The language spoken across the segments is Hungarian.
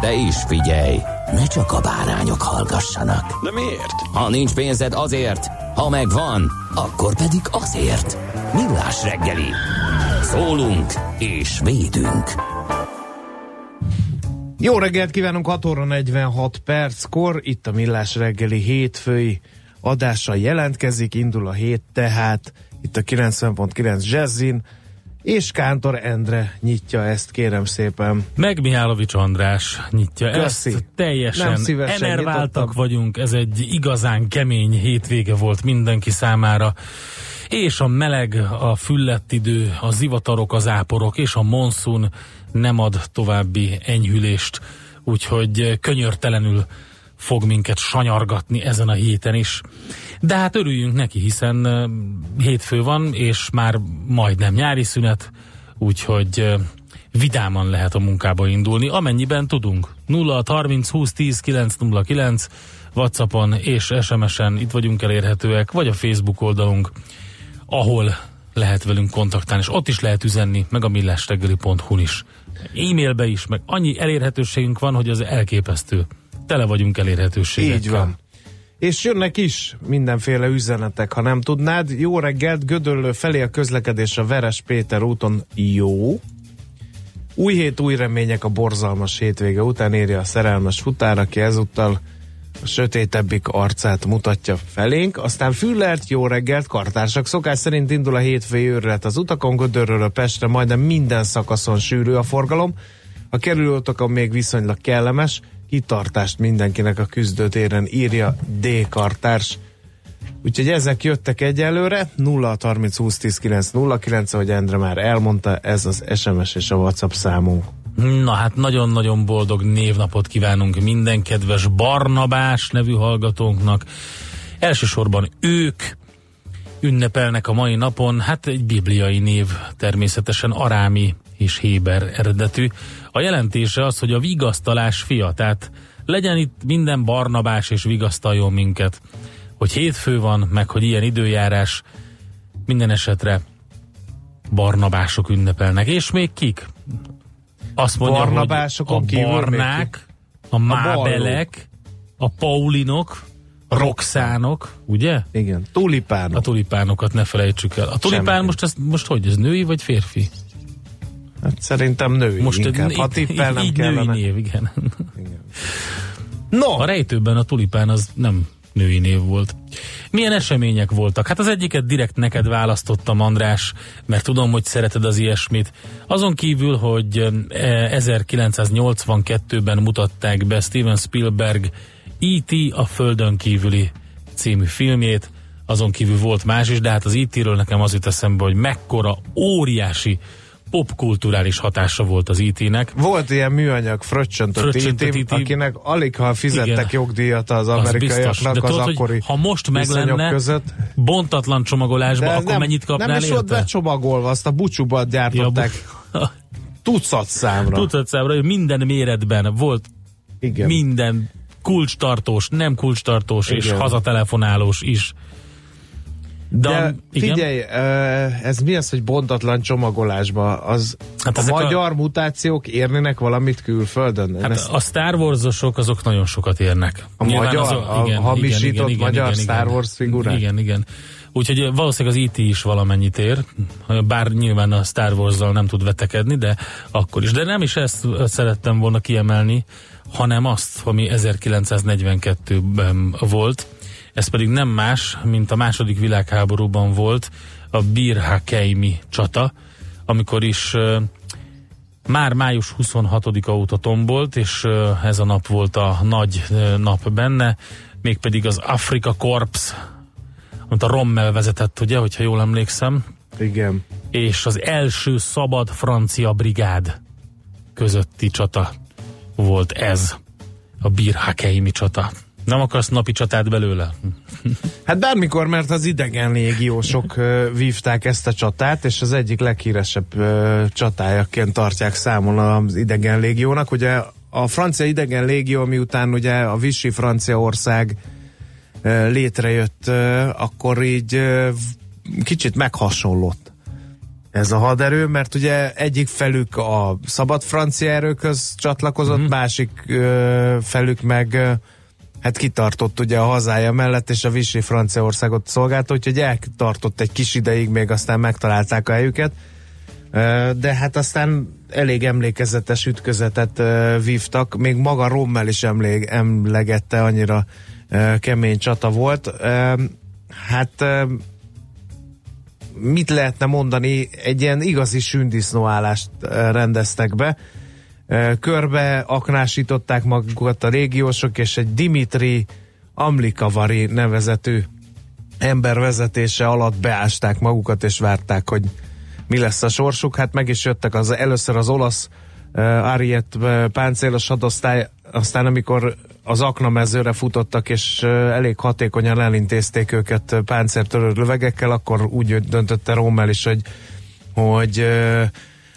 De is figyelj, ne csak a bárányok hallgassanak. De miért? Ha nincs pénzed azért, ha megvan, akkor pedig azért. Millás reggeli. Szólunk és védünk. Jó reggelt kívánunk, 6 óra 46 perckor, itt a Millás reggeli hétfői adással jelentkezik, indul a hét tehát, itt a 90.9 Jazzin, és Kántor Endre nyitja ezt, kérem szépen. Meg Mihálovics András nyitja Köszi. ezt. Teljesen enerváltak nyitottam. vagyunk, ez egy igazán kemény hétvége volt mindenki számára. És a meleg, a füllett idő, a zivatarok, az áporok és a monszun nem ad további enyhülést, úgyhogy könyörtelenül fog minket sanyargatni ezen a héten is. De hát örüljünk neki, hiszen hétfő van, és már majdnem nyári szünet, úgyhogy vidáman lehet a munkába indulni, amennyiben tudunk. 0 30 20 10 909 Whatsappon és SMS-en itt vagyunk elérhetőek, vagy a Facebook oldalunk, ahol lehet velünk kontaktálni, és ott is lehet üzenni, meg a millástegeli.hu-n is. E-mailbe is, meg annyi elérhetőségünk van, hogy az elképesztő. Tele vagyunk elérhetőségekkel. Így van. És jönnek is mindenféle üzenetek, ha nem tudnád. Jó reggelt, Gödöllő felé a közlekedés a Veres Péter úton jó. Új hét, új remények a borzalmas hétvége után írja a szerelmes futár, aki ezúttal a sötétebbik arcát mutatja felénk. Aztán Füllert, jó reggelt, kartársak. Szokás szerint indul a hétfői őrület az utakon, Gödörről Pestre, majdnem minden szakaszon sűrű a forgalom. A kerülőutakon még viszonylag kellemes, kitartást mindenkinek a küzdőtéren írja D. Kartárs. Úgyhogy ezek jöttek egyelőre, 0 30 20 10 9 0 9, ahogy Endre már elmondta, ez az SMS és a WhatsApp számunk. Na hát nagyon-nagyon boldog névnapot kívánunk minden kedves Barnabás nevű hallgatónknak. Elsősorban ők ünnepelnek a mai napon, hát egy bibliai név természetesen Arámi és Héber eredetű. A jelentése az, hogy a vigasztalás fia, tehát legyen itt minden Barnabás és vigasztaljon minket, hogy hétfő van, meg hogy ilyen időjárás, minden esetre Barnabások ünnepelnek. És még kik? Azt mondja, Barnabásokon hogy a Barnák, a Mábelek, a Paulinok, a Roxánok, ugye? Igen, tulipánok. A tulipánokat ne felejtsük el. A tulipán Semmi. most, ez, most hogy, ez női vagy férfi? Hát szerintem női Most inkább. így- Ha tippelnem így kellene. női név, igen. No, A rejtőben a tulipán az nem női név volt. Milyen események voltak? Hát az egyiket direkt neked választottam, András, mert tudom, hogy szereted az ilyesmit. Azon kívül, hogy eh, 1982-ben mutatták be Steven Spielberg E.T. a Földön kívüli című filmjét, azon kívül volt más is, de hát az E.T.-ről nekem az jut eszembe, hogy mekkora óriási popkulturális hatása volt az IT-nek. Volt ilyen műanyag fröccsöntött IT, IT. akinek alig ha fizettek Igen. jogdíjat az Az biztos. amerikaiaknak az akkori ha most meg lenne között. bontatlan csomagolásba, akkor nem, mennyit kapnál nem is volt érte? becsomagolva, azt a bucsúban gyártották Ja, tucat számra. Tudod számra, hogy minden méretben volt Igen. minden kulcstartós, nem kulcstartós és Igen. hazatelefonálós is. De, De igen? figyelj, eh, ez mi az, hogy bontatlan csomagolásba? Az Hát a ezek a- magyar mutációk érnének valamit külföldön? Hát ezt- a Star Wars-osok azok nagyon sokat érnek. A magyar? A hamisított magyar Star Wars figurák? Igen, igen. Úgyhogy valószínűleg az IT is valamennyit ér, bár nyilván a Star wars nem tud vetekedni, de akkor is. De nem is ezt szerettem volna kiemelni, hanem azt, ami 1942-ben volt. Ez pedig nem más, mint a második világháborúban volt a Bir Hakeimi csata, amikor is már május 26-a óta tombolt, és ez a nap volt a nagy nap benne, mégpedig az Afrika Korps, amit a Rommel vezetett, ugye, hogyha jól emlékszem. Igen. És az első szabad francia brigád közötti csata volt ez, a Bir Hakeimi csata. Nem akarsz napi csatát belőle? Hát bármikor, mert az idegen légiósok vívták ezt a csatát, és az egyik leghíresebb csatájaként tartják számon az idegen légiónak. Ugye a francia idegen légió, miután ugye a Vichy Franciaország létrejött, akkor így kicsit meghasonlott ez a haderő, mert ugye egyik felük a szabad francia erőköz csatlakozott, mm-hmm. másik felük meg hát kitartott ugye a hazája mellett, és a Vichy Franciaországot szolgálta, úgyhogy eltartott egy kis ideig, még aztán megtalálták a helyüket. De hát aztán elég emlékezetes ütközetet vívtak, még maga Rommel is emlég, emlegette, annyira kemény csata volt. Hát mit lehetne mondani, egy ilyen igazi sündisznóállást rendeztek be körbe aknásították magukat a régiósok, és egy Dimitri Amlikavari nevezetű ember vezetése alatt beásták magukat, és várták, hogy mi lesz a sorsuk. Hát meg is jöttek az, először az olasz uh, Ariet uh, páncélos hadosztály, aztán amikor az aknamezőre futottak, és uh, elég hatékonyan elintézték őket uh, páncértörő lövegekkel, akkor úgy döntötte Rommel is, hogy, hogy uh,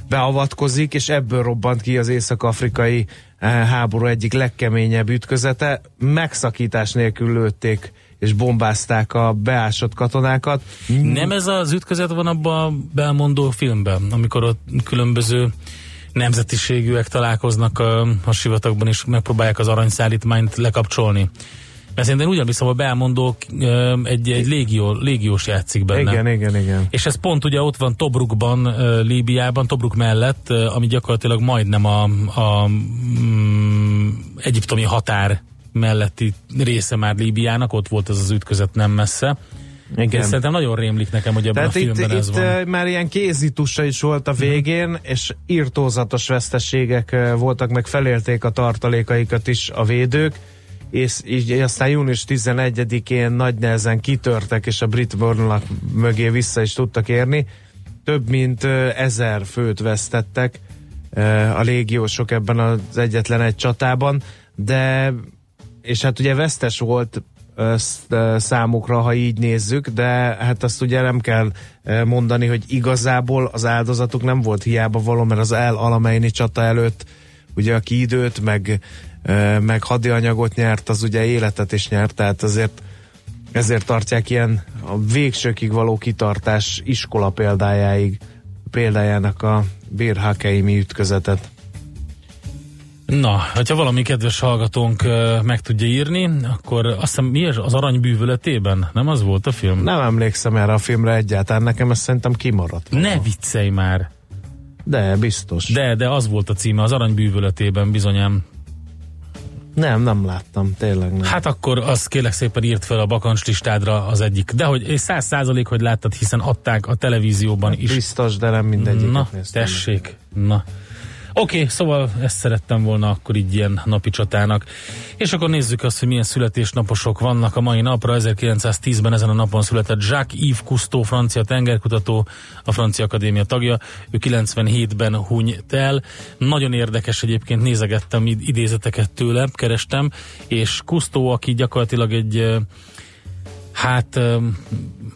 beavatkozik, és ebből robbant ki az észak-afrikai eh, háború egyik legkeményebb ütközete. Megszakítás nélkül lőtték és bombázták a beásott katonákat. Nem ez az ütközet van abban a belmondó filmben, amikor ott különböző nemzetiségűek találkoznak a, a sivatagban, és megpróbálják az aranyszállítmányt lekapcsolni. Mert szerintem ugyanúgy szóval belmondók egy, egy légió, légiós játszik benne. Igen, igen, igen. És ez pont ugye ott van Tobrukban, Líbiában, Tobruk mellett, ami gyakorlatilag majdnem a, a mm, egyiptomi határ melletti része már Líbiának, ott volt ez az ütközet nem messze. Igen. És szerintem nagyon rémlik nekem, hogy ebben Tehát a filmben itt, ez itt van. már ilyen kézitusa is volt a mhm. végén, mm. és írtózatos veszteségek voltak, meg felélték a tartalékaikat is a védők és így aztán június 11-én nagy nehezen kitörtek, és a brit vonalak mögé vissza is tudtak érni. Több mint ezer főt vesztettek a légiósok ebben az egyetlen egy csatában, de és hát ugye vesztes volt számukra, ha így nézzük, de hát azt ugye nem kell mondani, hogy igazából az áldozatuk nem volt hiába való, mert az El Alameini csata előtt ugye aki időt, meg meg hadianyagot nyert, az ugye életet is nyert, tehát azért ezért tartják ilyen a végsőkig való kitartás iskola példájáig, példájának a Bérhakeimi ütközetet. Na, hogyha valami kedves hallgatónk uh, meg tudja írni, akkor azt hiszem mi az aranybűvöletében? Nem az volt a film? Nem emlékszem erre a filmre egyáltalán, nekem ezt szerintem kimaradt. Ne viccelj már! De, biztos. De, de az volt a címe, az aranybűvöletében bizonyám. Nem, nem láttam, tényleg nem. Hát akkor azt kérlek szépen írt fel a bakancs listádra az egyik. De hogy száz százalék, hogy láttad, hiszen adták a televízióban hát is. Biztos, de nem mindegyiket Na, tessék. Na. Oké, okay, szóval ezt szerettem volna akkor így ilyen napi csatának. És akkor nézzük azt, hogy milyen születésnaposok vannak a mai napra. 1910-ben ezen a napon született Jacques-Yves Cousteau, francia tengerkutató, a Francia Akadémia tagja. Ő 97-ben hunyt el. Nagyon érdekes egyébként, nézegettem idézeteket tőle, kerestem, és Cousteau, aki gyakorlatilag egy hát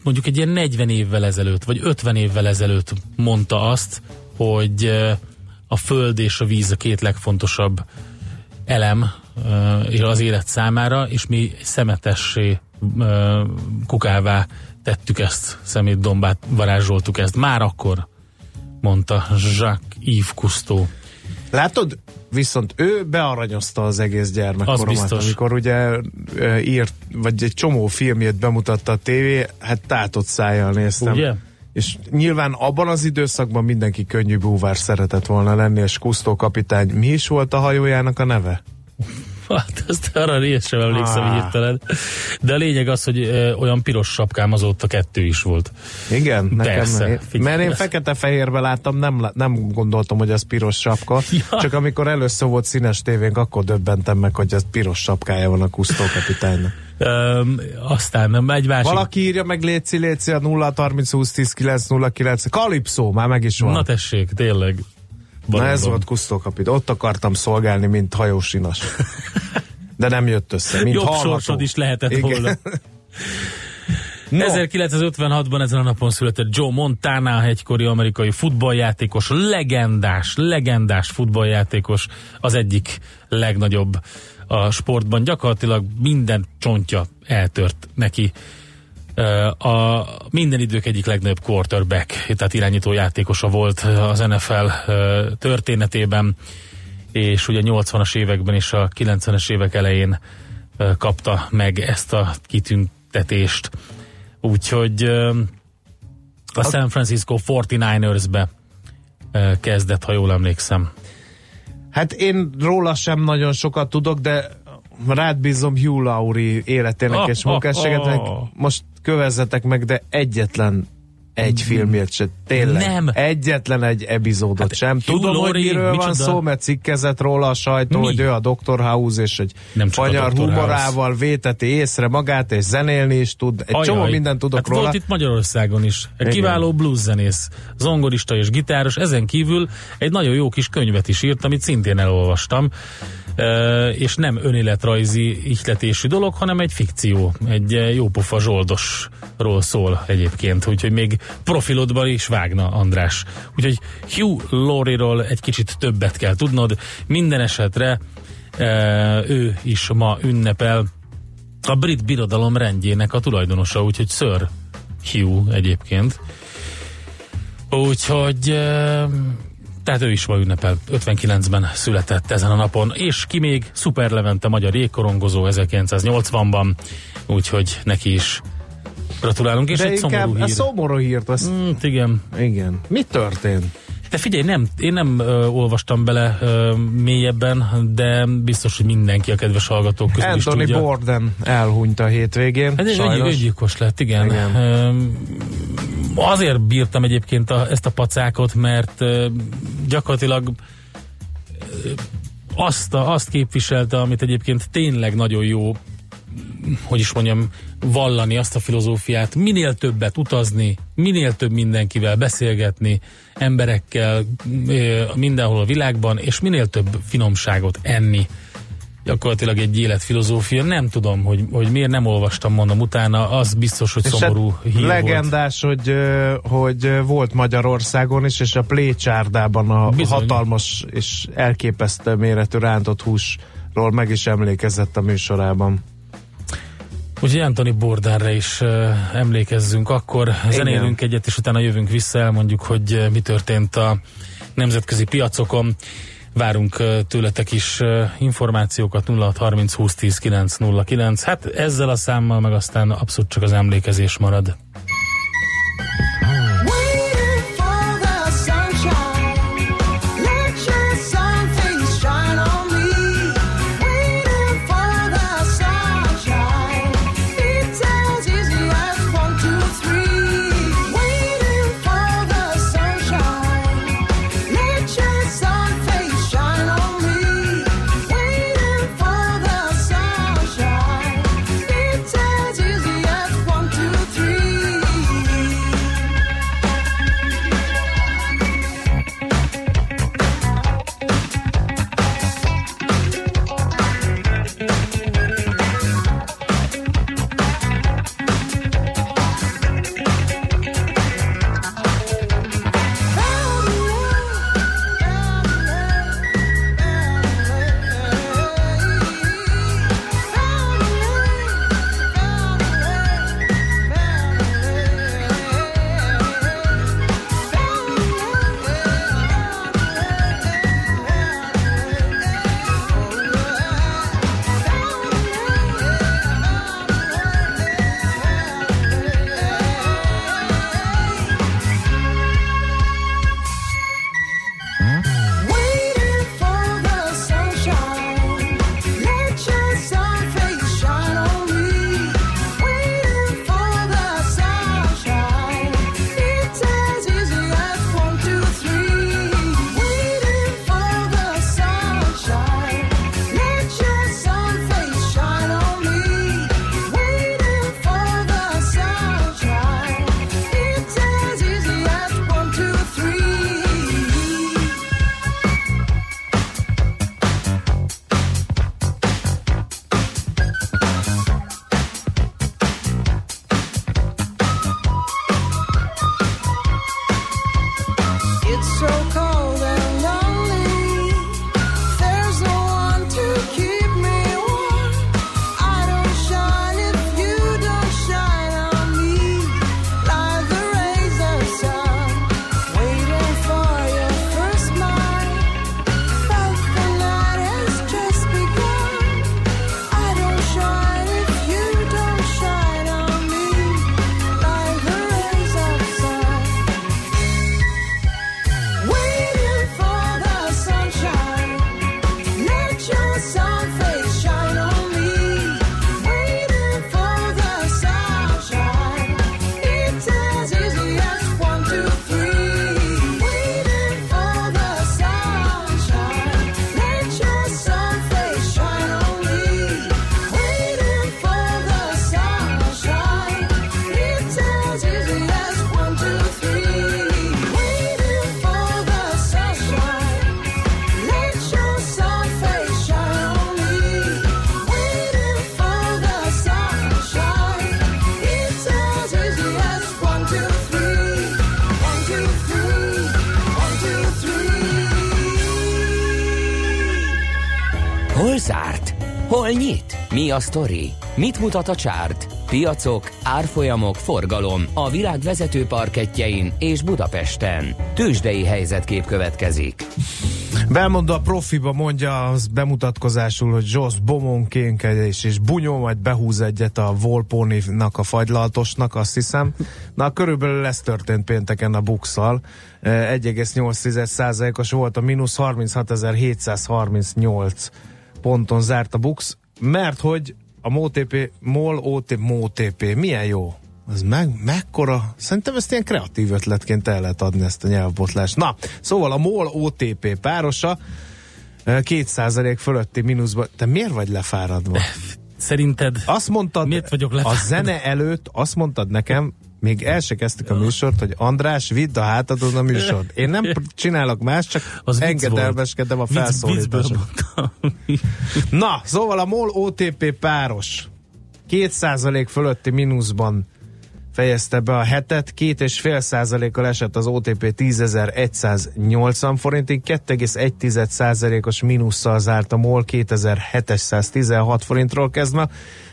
mondjuk egy ilyen 40 évvel ezelőtt, vagy 50 évvel ezelőtt mondta azt, hogy a föld és a víz a két legfontosabb elem az élet számára, és mi szemetessé kukává tettük ezt, szemétdombát varázsoltuk ezt. Már akkor, mondta Jacques Yves Cousteau. Látod, viszont ő bearanyozta az egész gyermekkoromat, biztos. amikor ugye írt, vagy egy csomó filmjét bemutatta a tévé, hát tátott szájjal néztem. Ugye? És nyilván abban az időszakban mindenki könnyű búvár szeretett volna lenni, és Kusztó kapitány, mi is volt a hajójának a neve? Hát ezt arra én sem emlékszem Ah. hirtelen. De a lényeg az, hogy ö, olyan piros sapkám azóta kettő is volt. Igen, nekem Persze, én- figyelj. Mert én fekete-fehérbe láttam, nem, nem gondoltam, hogy az piros sapka. Ja. Csak amikor először volt színes tévénk, akkor döbbentem meg, hogy ez piros sapkája van a Kusztó kapitánynak. Öm, aztán nem, egy másik... Valaki írja meg Léci Léci a 0 30 20 10 9 0 9 Kalipszó, már meg is van. Na tessék, tényleg. Na ez volt Kusztó kapitány. Ott akartam szolgálni, mint hajósinas. De nem jött össze, mint Jobb hallgató. sorsod is lehetett Igen. volna. No. 1956-ban ezen a napon született Joe Montana, egykori amerikai futballjátékos, legendás, legendás futballjátékos, az egyik legnagyobb a sportban. Gyakorlatilag minden csontja eltört neki. A minden idők egyik legnagyobb quarterback, tehát irányító játékosa volt az NFL történetében, és ugye 80-as években és a 90-es évek elején kapta meg ezt a kitüntetést. Úgyhogy a San Francisco 49ers-be ö, kezdett, ha jól emlékszem. Hát én róla sem nagyon sokat tudok, de rád bízom Hugh Laurie életének Oh, és oh, munkásságának. oh. Most kövezzetek meg, de egyetlen egy filmjét se. Tényleg. Nem. Egyetlen egy epizódot Hát sem. Hugh Tudom, hogy Laurie, miről van micsoda? szó, mert cikkezett róla a sajtó, Mi? hogy ő a Dr. House, és egy Nem fanyar humorával véteti észre magát, és zenélni is tud. Egy Ajaj. csomó mindent tudok hát róla. Volt itt Magyarországon is. Egy Igen. kiváló blueszenész, zongorista és gitáros. Ezen kívül egy nagyon jó kis könyvet is írt, amit szintén elolvastam. És nem önéletrajzi ihletésű dolog, hanem egy fikció, egy eh, jópofa zsoldosról szól egyébként, úgyhogy még profilodban is vágna András. Úgyhogy Hugh Laurie-ról egy kicsit többet kell tudnod. Minden esetre ö, ő is ma ünnepel a brit birodalom rendjének a tulajdonosa, úgyhogy Sir Hugh egyébként. Úgyhogy eh, tehát ő is ma ünnepel. 59-ben született ezen a napon. És ki még? Szuper Levente, magyar jégkorongozó 1980-ban. Úgyhogy neki is gratulálunk. És de egy szomorú inkább hír. a szomorú hírt, az... Mm, igen. Igen. Mi történt? De figyelj, nem, én nem ö, olvastam bele ö, mélyebben, de biztos, hogy mindenki a kedves hallgatók közül is Anthony tudja. Borden elhunyt a hétvégén. Ez egy öngyilkos lett, igen. Igen. igen. Azért bírtam egyébként a, ezt a pacákot, mert ö, gyakorlatilag ö, azt, a, azt képviselte, amit egyébként tényleg nagyon jó, hogy is mondjam, vallani azt a filozófiát, minél többet utazni, minél több mindenkivel beszélgetni, emberekkel mindenhol a világban, és minél több finomságot enni gyakorlatilag egy életfilozófia. Nem tudom, hogy, hogy miért nem olvastam, mondom utána, az biztos, hogy És szomorú hát hír volt. legendás, hogy, ö, hogy ö, volt Magyarországon is, és a plécsárdában a Bizony. hatalmas és elképesztő méretű rántott húsról meg is emlékezett a műsorában. Úgyhogy Anthony Bordára is uh, emlékezzünk akkor, zenélünk egyet, és utána jövünk vissza, elmondjuk, hogy uh, mi történt a nemzetközi piacokon. Várunk uh, tőletek is uh, információkat 0630 20 10 909. Hát ezzel a számmal meg aztán abszolút csak az emlékezés marad. Hol nyit? Mi a sztori? Mit mutat a csárt? Piacok, árfolyamok, forgalom a világ vezető parketjein és Budapesten. Tősdei helyzetkép következik. Belmondó a profiba mondja az bemutatkozásul, hogy Joss bomonkénkedés és bunyó, majd behúz egyet a Volponinak a fagylaltosnak, azt hiszem. Na, körülbelül ez történt pénteken a bukszal. 1,8%-os volt a mínusz 36.738 ponton zárt a bux, mert hogy a MOTP, MOL, OTP, MOTP, milyen jó. Az meg, mekkora, szerintem ezt ilyen kreatív ötletként el lehet adni ezt a nyelvbotlást. Na, szóval a MOL OTP párosa eh, 2% fölötti mínuszban. Te miért vagy lefáradva? Szerinted Azt mondtad, Miért vagyok a lefáradva? zene előtt azt mondtad nekem, még el se kezdtük a műsort, hogy András, vidd a hátadon a műsort. Én nem csinálok más, csak az engedelmeskedem a felszólításra. Na, szóval a MOL OTP páros 2% fölötti mínuszban fejezte be a hetet, 2,5%-kal esett az OTP 10.180 forintig, 2,1%-os mínusszal zárt a MOL 2716 forintról kezdve,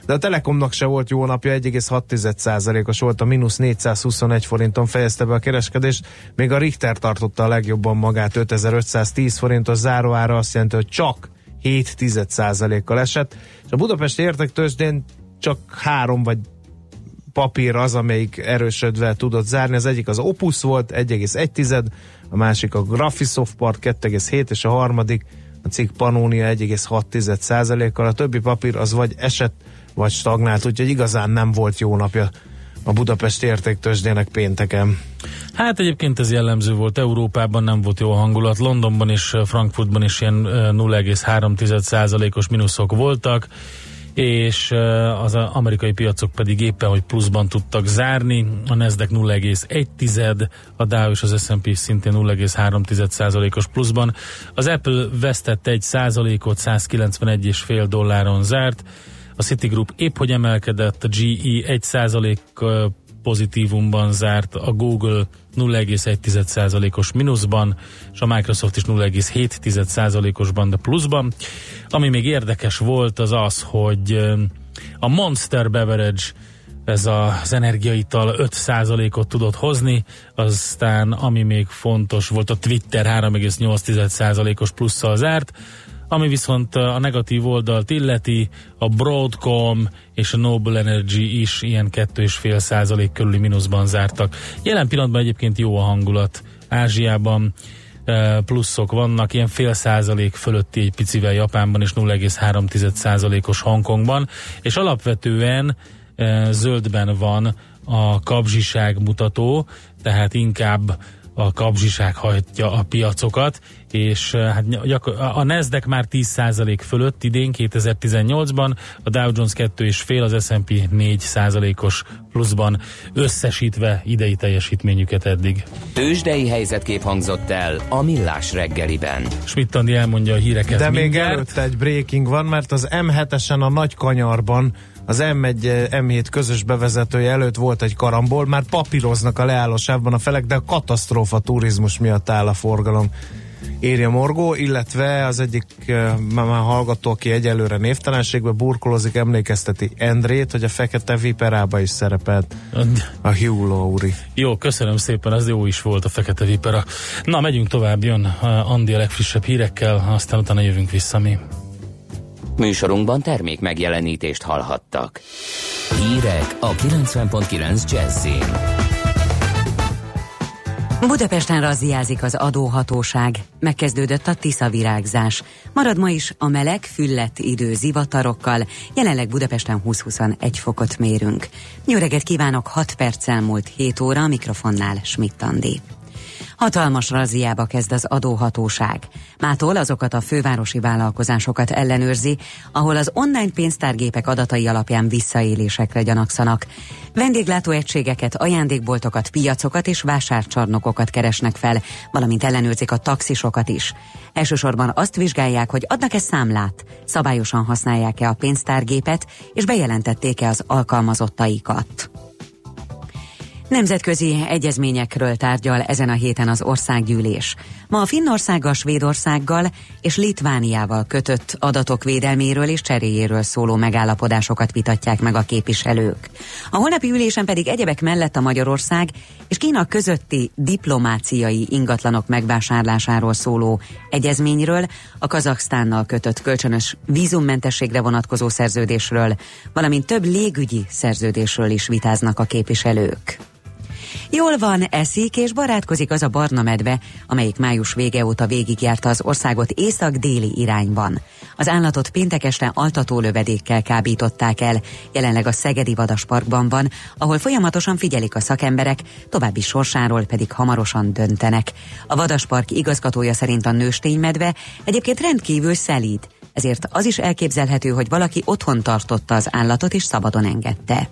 de a Telekomnak se volt jó napja, 1,6%-os volt a mínusz 421 forinton fejezte be a kereskedést, még a Richter tartotta a legjobban magát 5510 forintos záróára, azt jelenti, hogy csak 7 kal esett, és a Budapesti értektősdén csak három vagy papír az, amelyik erősödve tudott zárni. Az egyik az Opus volt, 1,1, a másik a Graphisoft Park 2,7, és a harmadik a cikk Pannonia 1,6 kal A többi papír az vagy esett, vagy stagnált, úgyhogy igazán nem volt jó napja a Budapest értéktősdének pénteken. Hát egyébként ez jellemző volt Európában, nem volt jó hangulat. Londonban és Frankfurtban is ilyen ö, 0,3%-os mínuszok voltak, és az amerikai piacok pedig éppen, hogy pluszban tudtak zárni. A Nasdaq 0,1, a Dow és az S&P szintén 0,3%-os pluszban. Az Apple vesztett egy százalékot, 191,5 dolláron zárt. A Citigroup épp hogy emelkedett, a GE 1 százalék pozitívumban zárt, a Google 0,1%-os mínuszban, és a Microsoft is 0,7%-osban, de pluszban. Ami még érdekes volt, az az, hogy a Monster Beverage ez az energiaital 5%-ot tudott hozni, aztán ami még fontos volt, a Twitter 3,8%-os plusszal zárt, ami viszont a negatív oldalt illeti, a Broadcom és a Noble Energy is ilyen 2,5 százalék körüli mínuszban zártak. Jelen pillanatban egyébként jó a hangulat. Ázsiában eh, pluszok vannak, ilyen fél százalék fölötti egy picivel Japánban és 0,3 százalékos Hongkongban, és alapvetően eh, zöldben van a kapzsiság mutató, tehát inkább a kapzsiság hajtja a piacokat, és eh, hát gyakor- a Nasdaq már 10% fölött idén 2018-ban, a Dow Jones 2,5, az S&P 4%-os pluszban összesítve idei teljesítményüket eddig. Tősdei helyzetkép hangzott el a Millás reggeliben. Schmidt Andi elmondja a híreket De még mindjárt. előtte egy breaking van, mert az M7-esen a nagy kanyarban az M1 M7 közös bevezetője előtt volt egy karambol, már papíroznak a leállósávban a felek, de a katasztrófa turizmus miatt áll a forgalom. Írja Morgó, illetve az egyik uh, már hallgató, aki egyelőre névtelenségbe burkolózik, emlékezteti Endrét, hogy a Fekete Viperába is szerepelt a Hugh Laurie. Jó, köszönöm szépen, ez jó is volt a Fekete Vipera. Na, megyünk tovább, jön uh, Andi a legfrissebb hírekkel, aztán utána jövünk vissza mi. Műsorunkban termék megjelenítést hallhattak. Hírek a 90.9 Jazzin. Budapesten razziázik az adóhatóság. Megkezdődött a Tisza virágzás. Marad ma is a meleg, füllett idő zivatarokkal. Jelenleg Budapesten 20-21 fokot mérünk. Jó reggelt kívánok, 6 perccel múlt 7 óra, a mikrofonnál Schmidt Andi. Hatalmas razziába kezd az adóhatóság. Mától azokat a fővárosi vállalkozásokat ellenőrzi, ahol az online pénztárgépek adatai alapján visszaélésekre gyanakszanak. Vendéglátó egységeket, ajándékboltokat, piacokat és vásárcsarnokokat keresnek fel, valamint ellenőrzik a taxisokat is. Elsősorban azt vizsgálják, hogy adnak-e számlát, szabályosan használják-e a pénztárgépet, és bejelentették-e az alkalmazottaikat. Nemzetközi egyezményekről tárgyal ezen a héten az országgyűlés. Ma a Finnországgal, Svédországgal és Litvániával kötött adatok védelméről és cseréjéről szóló megállapodásokat vitatják meg a képviselők. A holnapi ülésen pedig egyebek mellett a Magyarország és Kína közötti diplomáciai ingatlanok megvásárlásáról szóló egyezményről, a Kazaksztánnal kötött kölcsönös vízummentességre vonatkozó szerződésről, valamint több légügyi szerződésről is vitáznak a képviselők. Jól van, eszik és barátkozik az a barna medve, amelyik május vége óta végigjárta az országot észak-déli irányban. Az állatot péntek este altató lövedékkel kábították el, jelenleg a Szegedi Vadasparkban van, ahol folyamatosan figyelik a szakemberek, további sorsáról pedig hamarosan döntenek. A Vadaspark igazgatója szerint a nősténymedve egyébként rendkívül szelíd, ezért az is elképzelhető, hogy valaki otthon tartotta az állatot és szabadon engedte.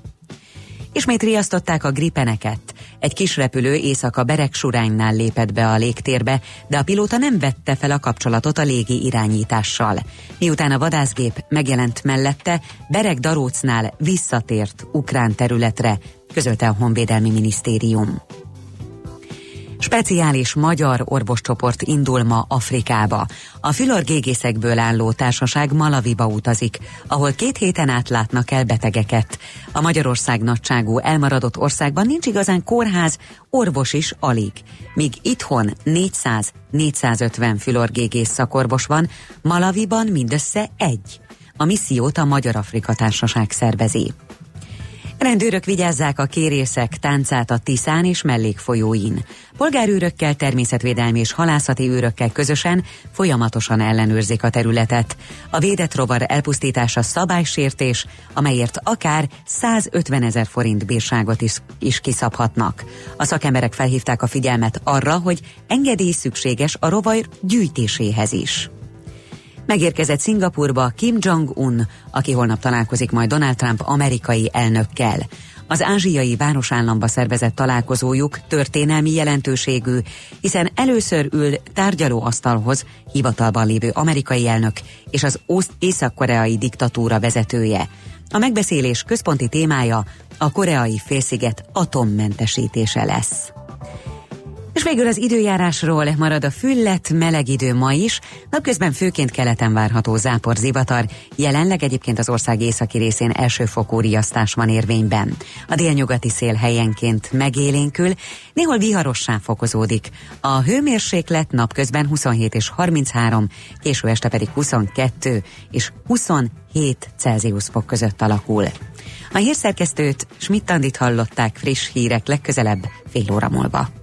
Ismét riasztották a gripeneket. Egy kis repülő éjszaka Beregsuránynál lépett be a légtérbe, de a pilóta nem vette fel a kapcsolatot a légi irányítással. Miután a vadászgép megjelent mellette, Bereg Darócnál visszatért ukrán területre, közölte a Honvédelmi Minisztérium. Speciális magyar orvoscsoport indul ma Afrikába. A fülorgégészekből álló társaság Malaviba utazik, ahol két héten át látnak el betegeket. A Magyarország nagyságú elmaradott országban nincs igazán kórház, orvos is alig. Míg itthon 400-450 fülorgégész szakorvos van, Malaviban mindössze egy. A missziót a Magyar Afrika Társaság szervezi. Rendőrök vigyázzák a kérészek táncát a Tiszán és mellékfolyóin. Polgárőrökkel, természetvédelmi és halászati őrökkel közösen folyamatosan ellenőrzik a területet. A védett rovar elpusztítása szabálysértés, amelyért akár 150 ezer forint bírságot is, is kiszabhatnak. A szakemberek felhívták a figyelmet arra, hogy engedély szükséges a rovar gyűjtéséhez is. Megérkezett Szingapurba Kim Jong-un, aki holnap találkozik majd Donald Trump amerikai elnökkel. Az ázsiai városállamba szervezett találkozójuk történelmi jelentőségű, hiszen először ül tárgyalóasztalhoz hivatalban lévő amerikai elnök és az észak-koreai diktatúra vezetője. A megbeszélés központi témája a koreai félsziget atommentesítése lesz. És végül az időjárásról marad a füllet, meleg idő ma is, napközben főként keleten várható zápor zivatar, jelenleg egyébként az ország északi részén elsőfokú riasztás van érvényben. A délnyugati szél helyenként megélénkül, néhol viharossá fokozódik. A hőmérséklet napközben 27 és 33, késő este pedig 22 és 27 Celsius fok között alakul. A hírszerkesztőt Schmidt-Andit hallották friss hírek legközelebb fél óra múlva.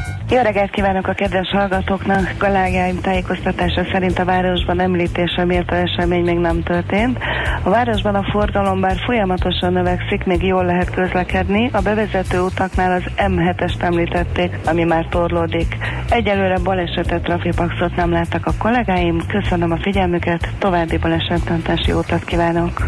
Jó reggelt kívánok a kedves hallgatóknak! Kollégáim tájékoztatása szerint a városban említése méltó esemény még nem történt. A városban a forgalom bár folyamatosan növekszik, még jól lehet közlekedni. A bevezető utaknál az M7-est említették, ami már torlódik. Egyelőre balesetet, trafipaxot nem láttak a kollégáim. Köszönöm a figyelmüket, további balesetmentési utat kívánok!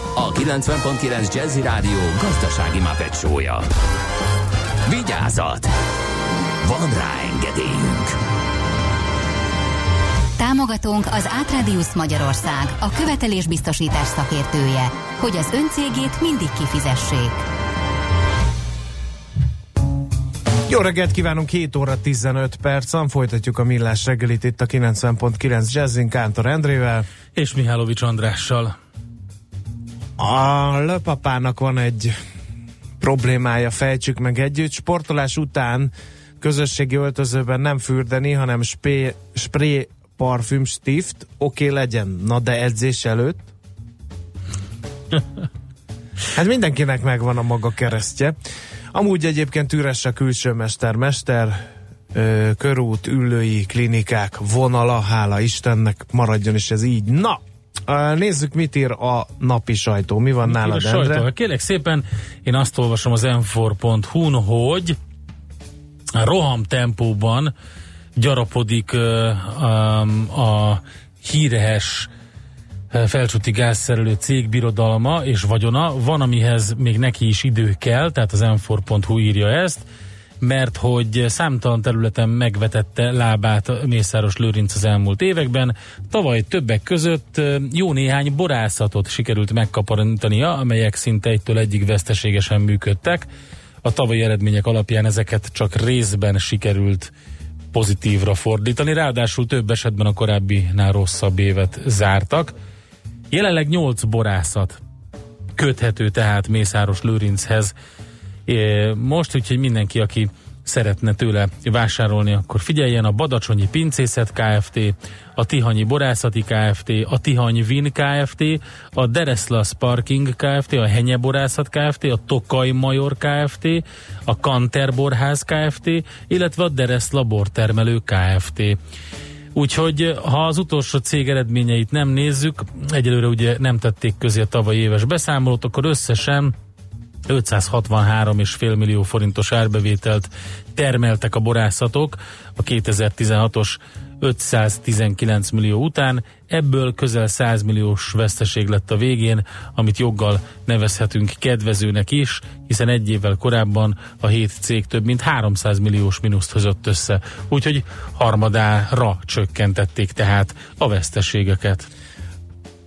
a 90.9 Jazzy Rádió gazdasági mapetsója. Vigyázat! Van rá engedélyünk! Támogatónk az Átradius Magyarország, a követelésbiztosítás szakértője, hogy az öncégét mindig kifizessék. Jó reggelt kívánunk, 7 óra 15 percen, folytatjuk a millás reggelit itt a 90.9 Jazzin Kántor Endrével. És Mihálovics Andrással. A löpapának van egy problémája, fejtsük meg együtt. Sportolás után közösségi öltözőben nem fürdeni, hanem spé, spray parfüm stift, oké okay, legyen. Na de edzés előtt? Hát mindenkinek megvan a maga keresztje. Amúgy egyébként üres a külső mester, mester, ö, körút, ülői, klinikák, vonala, hála Istennek, maradjon is ez így. Na, nézzük, mit ír a napi sajtó. Mi van Mit ír nálad, a sajtó? Endre? Hát Kérlek szépen, én azt olvasom az m4.hu-n, hogy a roham tempóban gyarapodik a híres felcsúti gázszerelő cég birodalma és vagyona. Van, amihez még neki is idő kell, tehát az m4.hu írja ezt, mert hogy számtalan területen megvetette lábát Mészáros Lőrinc az elmúlt években. Tavaly többek között jó néhány borászatot sikerült megkaparintania, amelyek szinte egytől egyig veszteségesen működtek. A tavalyi eredmények alapján ezeket csak részben sikerült pozitívra fordítani, ráadásul több esetben a korábbinál rosszabb évet zártak. Jelenleg 8 borászat köthető tehát Mészáros Lőrinchez. Most, úgyhogy mindenki, aki szeretne tőle vásárolni, akkor figyeljen a Badacsonyi Pincészet Kft., a Tihanyi Borászati Kft., a Tihany Vin Kft., a Dereszla Sparking Kft., a Henye Borászat Kft., a Tokaj Major Kft., a Kanter Borház Kft., illetve a Dereszla Bortermelő Kft. Úgyhogy ha az utolsó cég eredményeit nem nézzük, egyelőre ugye nem tették közé a tavalyi éves beszámolót, akkor összesen 563,5 millió forintos árbevételt termeltek a borászatok a 2016-os 519 millió után, ebből közel 100 milliós veszteség lett a végén, amit joggal nevezhetünk kedvezőnek is, hiszen egy évvel korábban a hét cég több mint 300 milliós mínuszt hozott össze, úgyhogy harmadára csökkentették tehát a veszteségeket.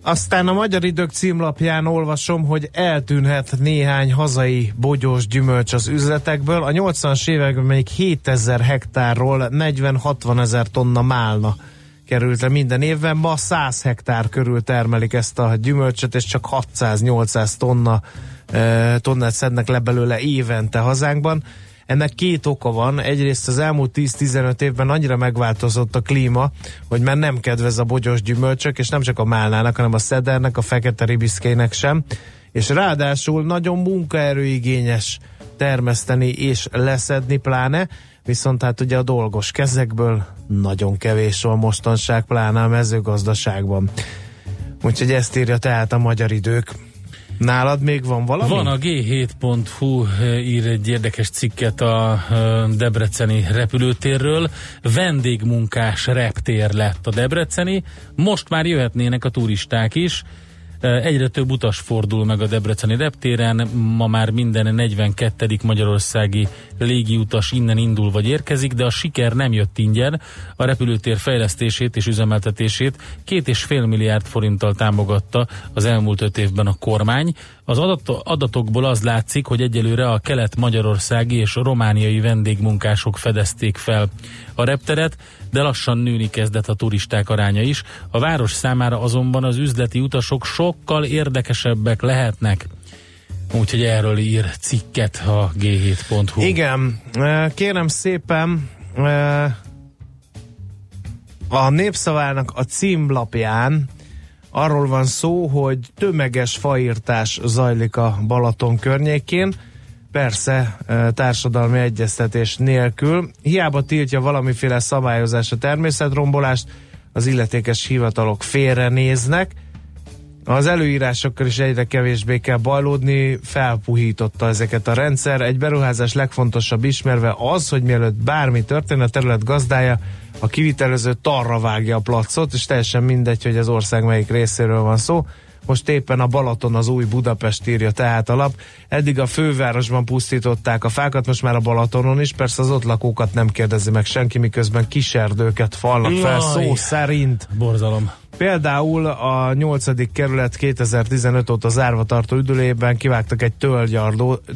Aztán a Magyar Idők címlapján olvasom, hogy eltűnhet néhány hazai bogyós gyümölcs az üzletekből. A 80-as években még 7000 hektárról 40-60 ezer tonna málna került le minden évben. Ma 100 hektár körül termelik ezt a gyümölcsöt, és csak 600-800 tonna eh, tonnát szednek le belőle évente hazánkban. Ennek két oka van. Egyrészt az elmúlt 10-15 évben annyira megváltozott a klíma, hogy már nem kedvez a bogyós gyümölcsök, és nem csak a málnának, hanem a szedernek, a fekete ribiszkének sem. És ráadásul nagyon munkaerőigényes termeszteni és leszedni pláne, viszont hát ugye a dolgos kezekből nagyon kevés van mostanság, pláne a mezőgazdaságban. Úgyhogy ezt írja tehát a magyar idők. Nálad még van valami? Van a G7.hu eh, ír egy érdekes cikket a eh, Debreceni repülőtérről. Vendégmunkás reptér lett a Debreceni. Most már jöhetnének a turisták is. Egyre több utas fordul meg a Debreceni reptéren, ma már minden 42. magyarországi légiutas innen indul vagy érkezik, de a siker nem jött ingyen. A repülőtér fejlesztését és üzemeltetését két és fél milliárd forinttal támogatta az elmúlt öt évben a kormány. Az adat- adatokból az látszik, hogy egyelőre a kelet-magyarországi és romániai vendégmunkások fedezték fel a repteret, de lassan nőni kezdett a turisták aránya is. A város számára azonban az üzleti utasok sokkal érdekesebbek lehetnek. Úgyhogy erről ír cikket a g7.hu. Igen, eh, kérem szépen, eh, a népszavának a címlapján Arról van szó, hogy tömeges faírtás zajlik a Balaton környékén, persze társadalmi egyeztetés nélkül. Hiába tiltja valamiféle szabályozás a természetrombolást, az illetékes hivatalok félrenéznek, az előírásokkal is egyre kevésbé kell bajlódni, felpuhította ezeket a rendszer. Egy beruházás legfontosabb ismerve az, hogy mielőtt bármi történ, a terület gazdája a kivitelező tarra vágja a placot, és teljesen mindegy, hogy az ország melyik részéről van szó. Most éppen a Balaton az új Budapest írja tehát a lap. Eddig a fővárosban pusztították a fákat, most már a Balatonon is. Persze az ott lakókat nem kérdezi meg senki, miközben kiserdőket falnak fel szó szerint. Borzalom. Például a 8. kerület 2015 óta zárva tartó üdülében kivágtak egy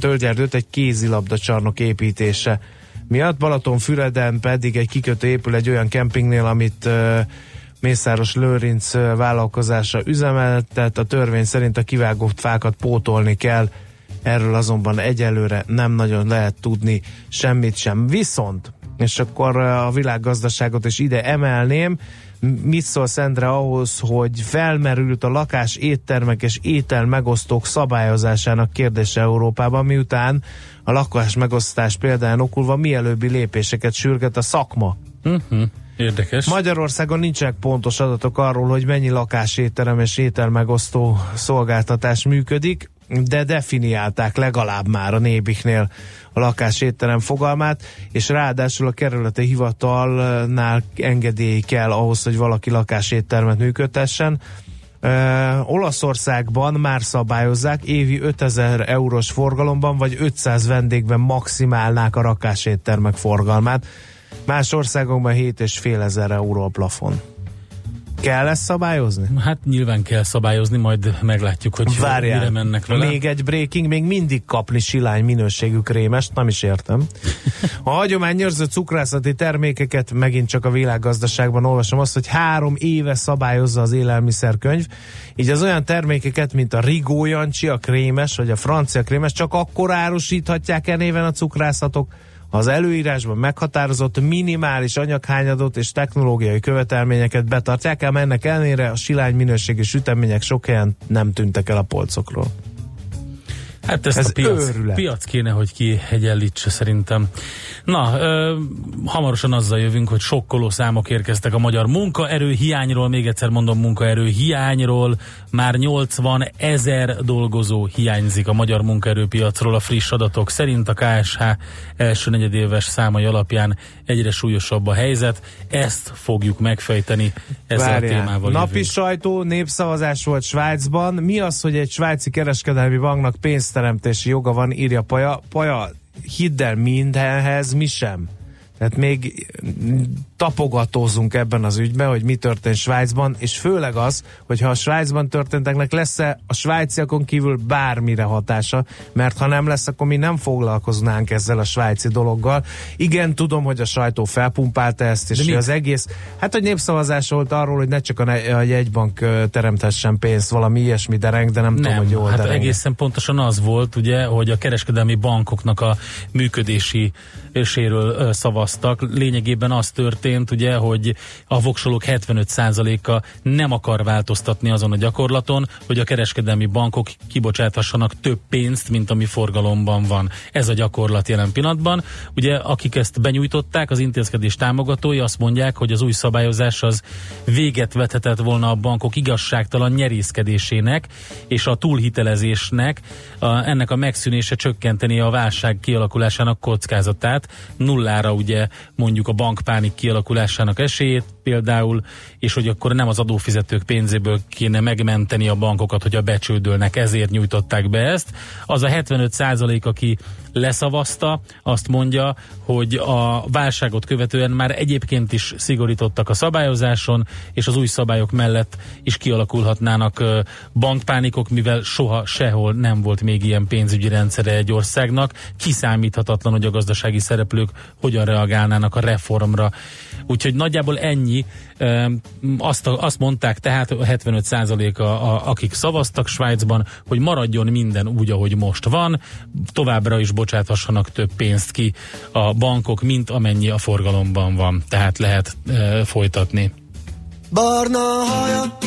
tölgyerdőt egy kézilabda csarnok építése miatt. Balatonfüreden pedig egy kikötő épül egy olyan kempingnél, amit uh, Mészáros Lőrinc vállalkozása üzemeltet. A törvény szerint a kivágott fákat pótolni kell, erről azonban egyelőre nem nagyon lehet tudni semmit sem. Viszont, és akkor a világgazdaságot is ide emelném, mit szól Szendre ahhoz, hogy felmerült a lakás, éttermek és étel megosztók szabályozásának kérdése Európában, miután a lakás megosztás példáján okulva mielőbbi lépéseket sürget a szakma. Uh-huh. Érdekes. Magyarországon nincsenek pontos adatok arról, hogy mennyi lakásétterem és ételmegosztó szolgáltatás működik, de definiálták legalább már a Nébiknél a lakásétterem fogalmát, és ráadásul a kerületi hivatalnál engedély kell ahhoz, hogy valaki lakáséttermet működtessen. Ö, Olaszországban már szabályozzák, évi 5000 eurós forgalomban vagy 500 vendégben maximálnák a rakáséttermek forgalmát. Más országokban 7,5 ezer euró a plafon. Kell ezt szabályozni? Hát nyilván kell szabályozni, majd meglátjuk, hogy mire Várjál, mennek vele. még egy breaking, még mindig kapni silány minőségű krémest, nem is értem. A hagyományőrző cukrászati termékeket megint csak a világgazdaságban olvasom azt, hogy három éve szabályozza az élelmiszerkönyv, így az olyan termékeket, mint a Rigó Jancsi, a krémes, vagy a francia krémes, csak akkor árusíthatják e néven a cukrászatok, az előírásban meghatározott minimális anyaghányadot és technológiai követelményeket betartják, ám ennek ellenére a silány minőségi sütemények sok helyen nem tűntek el a polcokról. Hát ezt Ez a piac, őrület. piac kéne, hogy kiegyenlítse szerintem. Na, ö, hamarosan azzal jövünk, hogy sokkoló számok érkeztek a magyar munkaerő hiányról, még egyszer mondom munkaerő hiányról, már 80 ezer dolgozó hiányzik a magyar munkaerőpiacról a friss adatok szerint a KSH első negyedéves számai alapján egyre súlyosabb a helyzet. Ezt fogjuk megfejteni ezzel a témával Napi jövünk. sajtó, népszavazás volt Svájcban. Mi az, hogy egy svájci kereskedelmi banknak pénzteremtési joga van, írja Paja. Paja, hidd el, mindenhez mi sem. Tehát még tapogatózunk ebben az ügyben, hogy mi történt Svájcban, és főleg az, hogy ha a Svájcban történteknek lesz-e a svájciakon kívül bármire hatása, mert ha nem lesz, akkor mi nem foglalkoznánk ezzel a svájci dologgal. Igen, tudom, hogy a sajtó felpumpálta ezt, és az egész, hát hogy népszavazás volt arról, hogy ne csak a, ne- a jegybank ö, teremtessen pénzt, valami ilyesmi dereng, de nem, tudom, Nem, hogy jól hát dereng. egészen pontosan az volt, ugye, hogy a kereskedelmi bankoknak a működési séről ö, szavaztak. Lényegében az történt, ugye, hogy a voksolók 75%-a nem akar változtatni azon a gyakorlaton, hogy a kereskedelmi bankok kibocsáthassanak több pénzt, mint ami forgalomban van. Ez a gyakorlat jelen pillanatban. Ugye, akik ezt benyújtották, az intézkedés támogatói azt mondják, hogy az új szabályozás az véget vethetett volna a bankok igazságtalan nyerészkedésének és a túlhitelezésnek, a, ennek a megszűnése csökkenteni a válság kialakulásának kockázatát, nullára ugye mondjuk a bankpánik kialakulásának esélyét például, és hogy akkor nem az adófizetők pénzéből kéne megmenteni a bankokat, hogy a becsődölnek, ezért nyújtották be ezt. Az a 75 százalék, aki leszavazta, azt mondja, hogy a válságot követően már egyébként is szigorítottak a szabályozáson, és az új szabályok mellett is kialakulhatnának bankpánikok, mivel soha sehol nem volt még ilyen pénzügyi rendszere egy országnak. Kiszámíthatatlan, hogy a gazdasági szereplők hogyan reagálnának a reformra. Úgyhogy nagyjából ennyi. Azt, a- azt mondták tehát a 75%-a, a, akik szavaztak Svájcban, hogy maradjon minden úgy, ahogy most van, továbbra is bocsáthassanak több pénzt ki a bankok, mint amennyi a forgalomban van. Tehát lehet e, folytatni. Barna haja,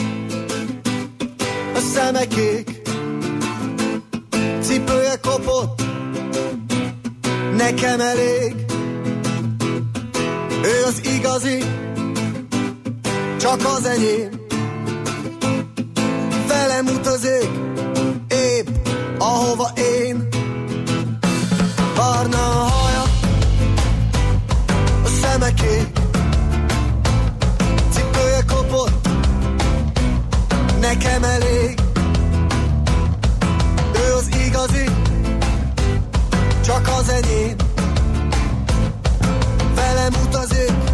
szeme kék, cipője kopott, nekem elég. Ő az igazi, csak az enyém. Velem utazik, épp ahova én. Barna a haja, a szeme kék, cipője kopott, nekem elég. Ő az igazi, csak az enyém. Velem utazik,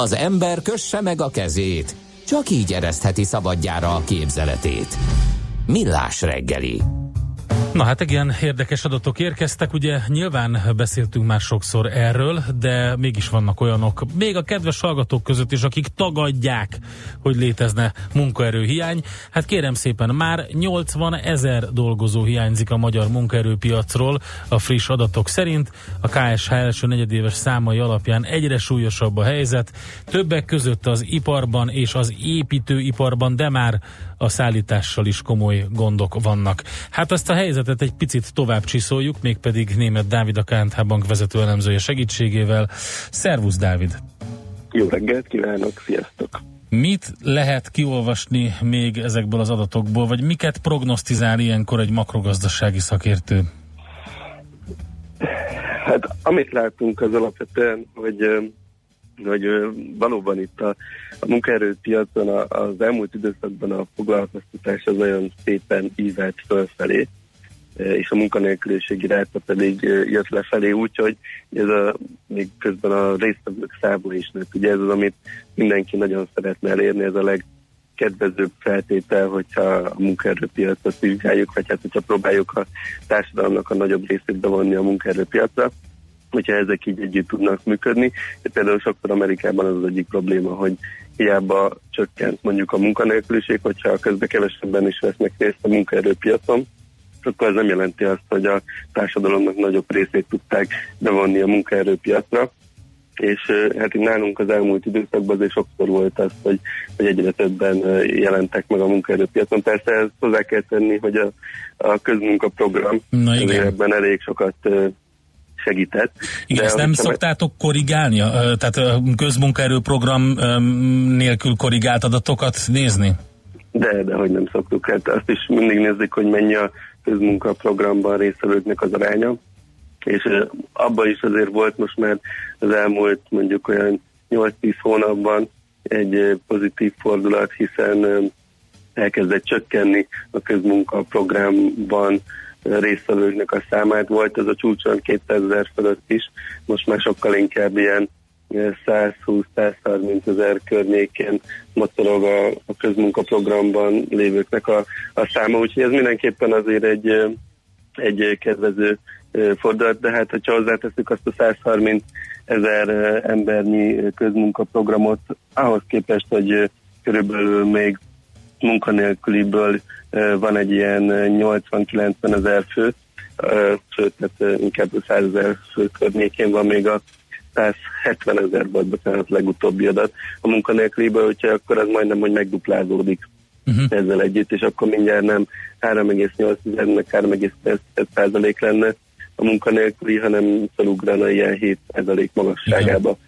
Az ember kösse meg a kezét, csak így eresztheti szabadjára a képzeletét. Millás reggeli. Na hát igen, érdekes adatok érkeztek, ugye nyilván beszéltünk már sokszor erről, de mégis vannak olyanok, még a kedves hallgatók között is, akik tagadják, hogy létezne munkaerőhiány. Hát kérem szépen, már 80 ezer dolgozó hiányzik a magyar munkaerőpiacról a friss adatok szerint. A KSH első negyedéves számai alapján egyre súlyosabb a helyzet, többek között az iparban és az építőiparban, de már a szállítással is komoly gondok vannak. Hát ezt a helyzetet egy picit tovább csiszoljuk, mégpedig német Dávid a KNH Bank vezető elemzője segítségével. Szervusz Dávid! Jó reggelt kívánok, sziasztok! Mit lehet kiolvasni még ezekből az adatokból, vagy miket prognosztizál ilyenkor egy makrogazdasági szakértő? Hát amit látunk az alapvetően, hogy, hogy valóban itt a, a munkaerőpiacon a, az elmúlt időszakban a foglalkoztatás az olyan szépen ívelt fölfelé, és a munkanélküliségi ráta pedig jött lefelé, úgyhogy ez a, még közben a résztvevők száma is nőtt. Ugye ez az, amit mindenki nagyon szeretne elérni, ez a legkedvezőbb feltétel, hogyha a munkaerőpiacot vizsgáljuk, vagy hát hogyha próbáljuk a társadalomnak a nagyobb részét bevonni a munkaerőpiacra hogyha ezek így együtt tudnak működni. Például sokszor Amerikában az az egyik probléma, hogy hiába csökkent mondjuk a munkanélküliség, hogyha közben kevesebben is vesznek részt a munkaerőpiacon, akkor ez nem jelenti azt, hogy a társadalomnak nagyobb részét tudták bevonni a munkaerőpiacra. És hát itt nálunk az elmúlt időszakban azért sokszor volt az, hogy, hogy egyre többen jelentek meg a munkaerőpiacon. Persze ezt hozzá kell tenni, hogy a, a közmunkaprogram Na igen. ebben elég sokat segített. Igen, ezt nem szoktátok korrigálni? Ö, Tehát ö, közmunkaerőprogram nélkül korrigált adatokat nézni? De, de hogy nem szoktuk. Hát azt is mindig nézzük, hogy mennyi a közmunkaprogramban résztvevőknek az aránya. és abban is azért volt most már az elmúlt mondjuk olyan 8-10 hónapban egy pozitív fordulat, hiszen elkezdett csökkenni a közmunkaprogramban résztvevőknek a számát. Volt ez a csúcson 200 ezer fölött is, most már sokkal inkább ilyen 120-130 ezer környékén mocorog a, a közmunkaprogramban lévőknek a, a száma, úgyhogy ez mindenképpen azért egy, ö, egy kedvező ö, fordulat, de hát hogyha hozzáteszünk azt a 130 ezer embernyi közmunkaprogramot, ahhoz képest, hogy körülbelül még munkanélküliből van egy ilyen ö, 80-90 ezer fő, sőt, tehát inkább 100 ezer fő környékén van még a 170 ezer volt bocsánat, legutóbbi adat a munkanélküliből, hogyha akkor az majdnem, hogy megduplázódik uh-huh. ezzel együtt, és akkor mindjárt nem 3,8-nek 3,5 százalék lenne a munkanélküli, hanem felugrana ilyen 7 százalék magasságába.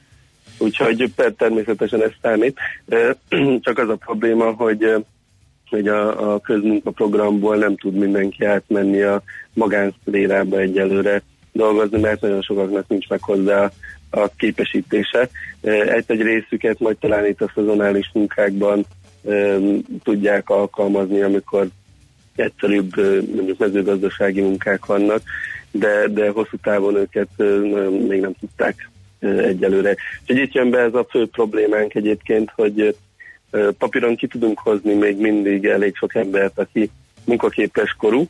Úgyhogy per- természetesen ez számít. Csak az a probléma, hogy hogy a, a közmunkaprogramból nem tud mindenki átmenni a magánszférába egyelőre dolgozni, mert nagyon sokaknak nincs meg hozzá a képesítése. Egy-egy részüket majd talán itt a szezonális munkákban tudják alkalmazni, amikor egyszerűbb mondjuk mezőgazdasági munkák vannak, de, de hosszú távon őket még nem tudták egyelőre. Úgyhogy itt jön be ez a fő problémánk egyébként, hogy papíron ki tudunk hozni még mindig elég sok embert, aki munkaképes korú,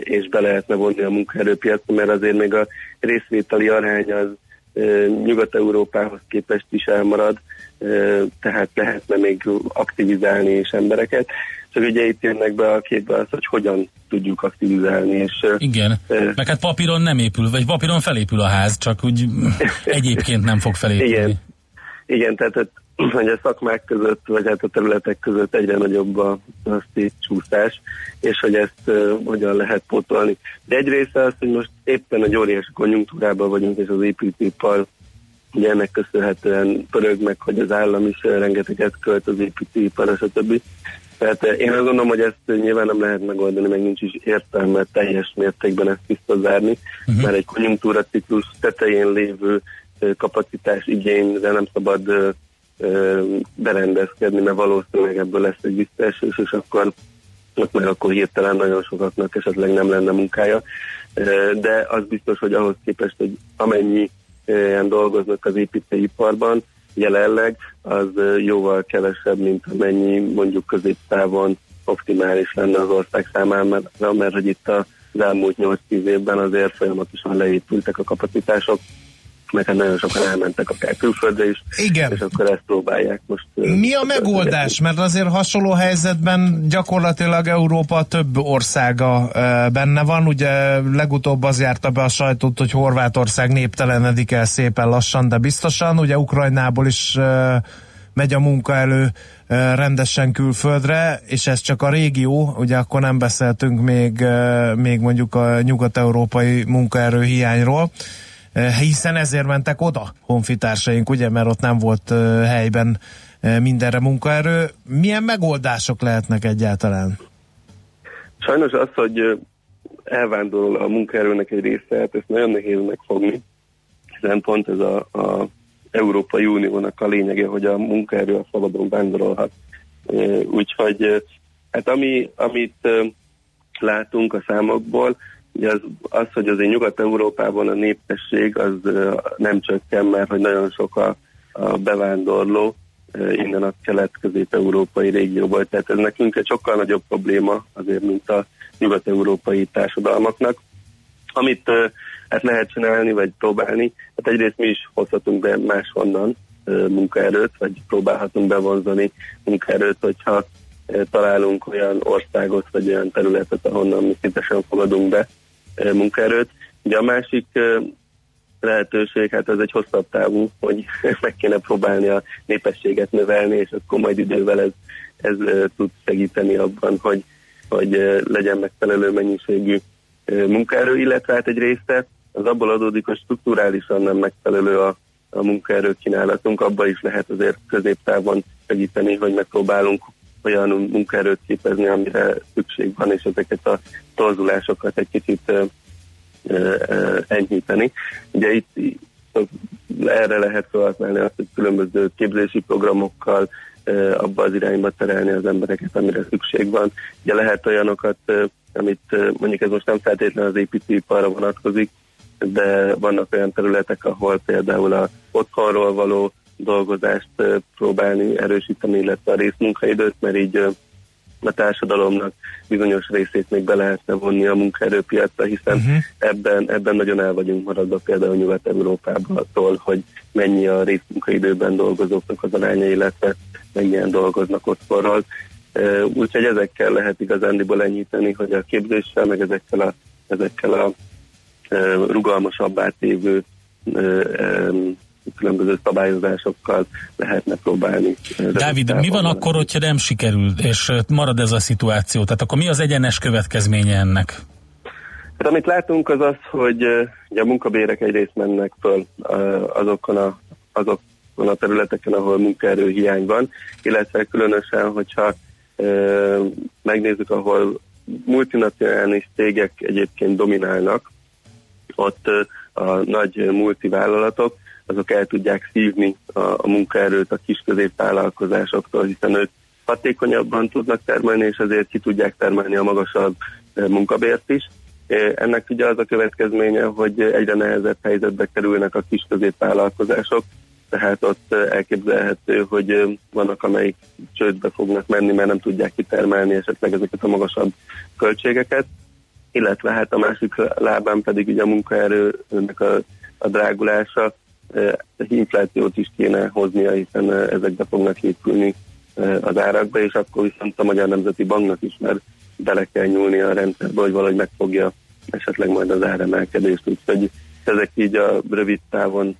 és be lehetne vonni a munkaerőpiacra, mert azért még a részvételi arány az Nyugat-Európához képest is elmarad, tehát lehetne még aktivizálni is embereket. Csak ugye itt jönnek be a képbe az, hogy hogyan tudjuk aktivizálni. És, Igen, ö, meg hát papíron nem épül, vagy papíron felépül a ház, csak úgy egyébként nem fog felépülni. Igen. Igen, tehát hogy- a szakmák között, vagy hát a területek között egyre nagyobb a, a csúszás, és hogy ezt uh, hogyan lehet pótolni. De egy része az, hogy most éppen egy óriási konjunktúrában vagyunk, és az építőipar ugye ennek köszönhetően pörög meg, hogy az állam is rengeteget költ az építőipar, stb. Tehát én azt gondolom, hogy ezt nyilván nem lehet megoldani, meg nincs is értelme teljes mértékben ezt visszazárni, uh-huh. mert egy konjunktúra ciklus tetején lévő kapacitás igényre nem szabad berendezkedni, mert valószínűleg ebből lesz egy visszaesés, és akkor ott meg akkor hirtelen nagyon sokaknak esetleg nem lenne munkája. De az biztos, hogy ahhoz képest, hogy amennyi ilyen dolgoznak az építőiparban, jelenleg az jóval kevesebb, mint amennyi mondjuk középtávon optimális lenne az ország számára, mert, mert hogy itt az elmúlt 8-10 évben azért folyamatosan leépültek a kapacitások, meg hát nagyon sokan elmentek akár külföldre is, Igen. és akkor ezt próbálják most. Mi a megoldás? Mert azért hasonló helyzetben gyakorlatilag Európa több országa benne van. Ugye legutóbb az járta be a sajtót, hogy Horvátország néptelenedik el szépen lassan, de biztosan. Ugye Ukrajnából is megy a munkaelő rendesen külföldre, és ez csak a régió, ugye akkor nem beszéltünk még, még mondjuk a nyugat-európai munkaerő hiányról hiszen ezért mentek oda honfitársaink, ugye, mert ott nem volt helyben mindenre munkaerő. Milyen megoldások lehetnek egyáltalán? Sajnos az, hogy elvándorol a munkaerőnek egy része, hát ezt nagyon nehéz megfogni, hiszen pont ez a, a Európai Uniónak a lényege, hogy a munkaerő a szabadon vándorolhat. Úgyhogy hát ami, amit látunk a számokból, ugye az, az, hogy azért Nyugat-Európában a népesség az nem csökken, mert hogy nagyon sok a, a bevándorló innen a kelet-közép-európai régióból, tehát ez nekünk egy sokkal nagyobb probléma azért, mint a nyugat-európai társadalmaknak. Amit hát lehet csinálni, vagy próbálni, hát egyrészt mi is hozhatunk be máshonnan munkaerőt, vagy próbálhatunk bevonzani munkaerőt, hogyha találunk olyan országot, vagy olyan területet, ahonnan mi szintesen fogadunk be munkaerőt. Ugye a másik lehetőség, hát ez egy hosszabb távú, hogy meg kéne próbálni a népességet növelni, és akkor majd idővel ez, ez tud segíteni abban, hogy, hogy legyen megfelelő mennyiségű munkaerő, illetve hát egy része az abból adódik, hogy strukturálisan nem megfelelő a, a munkaerő kínálatunk, abban is lehet azért középtávon segíteni, hogy megpróbálunk olyan munkaerőt képezni, amire szükség van, és ezeket a torzulásokat egy kicsit enyhíteni. Ugye itt erre lehet felhasználni azt, hogy különböző képzési programokkal abba az irányba terelni az embereket, amire szükség van. Ugye lehet olyanokat, amit mondjuk ez most nem feltétlenül az építőiparra vonatkozik, de vannak olyan területek, ahol például a otthonról való dolgozást próbálni erősíteni, illetve a részmunkaidőt, mert így a társadalomnak bizonyos részét még be lehetne vonni a munkaerőpiacra, hiszen uh-huh. ebben, ebben nagyon el vagyunk maradva például Nyugat-Európától, hogy mennyi a részmunkaidőben dolgozóknak az aránya, illetve mennyien dolgoznak otthonról. Úgyhogy ezekkel lehet igazándiból enyhíteni, hogy a képzéssel, meg ezekkel a, ezekkel a rugalmasabbá tévő különböző szabályozásokkal lehetne próbálni. Dávid, mi van akkor, hogyha nem sikerül, és marad ez a szituáció? Tehát akkor mi az egyenes következménye ennek? Hát amit látunk az az, hogy ugye a munkabérek egyrészt mennek föl azokon a, azokon a területeken, ahol munkaerő hiány van, illetve különösen, hogyha ö, megnézzük, ahol multinacionális cégek egyébként dominálnak, ott a nagy multivállalatok, azok el tudják szívni a, a munkaerőt a kis középvállalkozásoktól, hiszen ők hatékonyabban tudnak termelni, és ezért ki tudják termelni a magasabb ö, munkabért is. Ö, Ennek ugye az a következménye, hogy egyre nehezebb helyzetbe kerülnek a kis középvállalkozások, tehát ott ö, elképzelhető, hogy vannak, amelyik csődbe fognak menni, mert nem tudják kitermelni esetleg ezeket a magasabb költségeket, illetve hát a másik lábán pedig ugye a munkaerőnek a, a drágulása, ö, inflációt is kéne hoznia, hiszen ezekbe fognak épülni az árakba, és akkor viszont a Magyar Nemzeti Banknak is már bele kell nyúlni a rendszerbe, hogy valahogy megfogja esetleg majd az áremelkedést, úgyhogy ezek így a rövid távon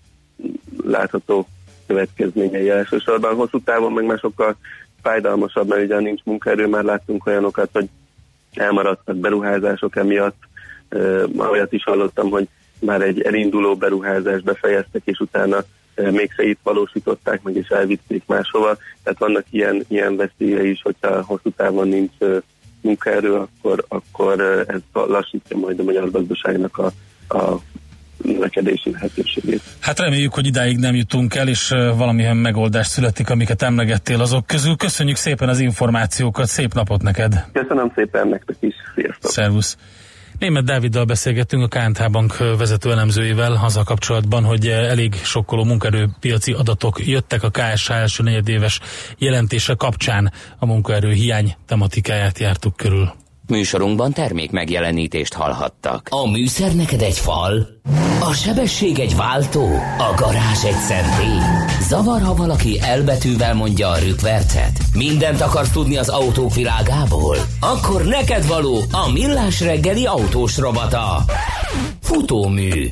látható következményei elsősorban. Hosszú távon meg már sokkal fájdalmasabb, mert ugye nincs munkaerő, már láttunk olyanokat, hogy elmaradtak beruházások emiatt. Olyat is hallottam, hogy már egy elinduló beruházást befejeztek, és utána ö, mégse itt valósították meg, és elvitték máshova. Tehát vannak ilyen, ilyen veszélye is, hogyha hosszú távon nincs ö, munkaerő, akkor, akkor ö, ez lassítja majd a magyar gazdaságnak a, a növekedési lehetőségét. Hát reméljük, hogy idáig nem jutunk el, és valamilyen megoldás születik, amiket emlegettél azok közül. Köszönjük szépen az információkat, szép napot neked! Köszönöm szépen nektek is, sziasztok! Szervusz! Német Dáviddal beszélgettünk a KNH Bank vezető elemzőjével azzal kapcsolatban, hogy elég sokkoló munkaerőpiaci adatok jöttek a KSH első negyedéves jelentése kapcsán a munkaerő hiány tematikáját jártuk körül. Műsorunkban termék megjelenítést hallhattak. A műszer neked egy fal, a sebesség egy váltó, a garázs egy szentély. Zavar, ha valaki elbetűvel mondja a rükvercet? Mindent akarsz tudni az autók világából? Akkor neked való a millás reggeli autós robata. Futómű.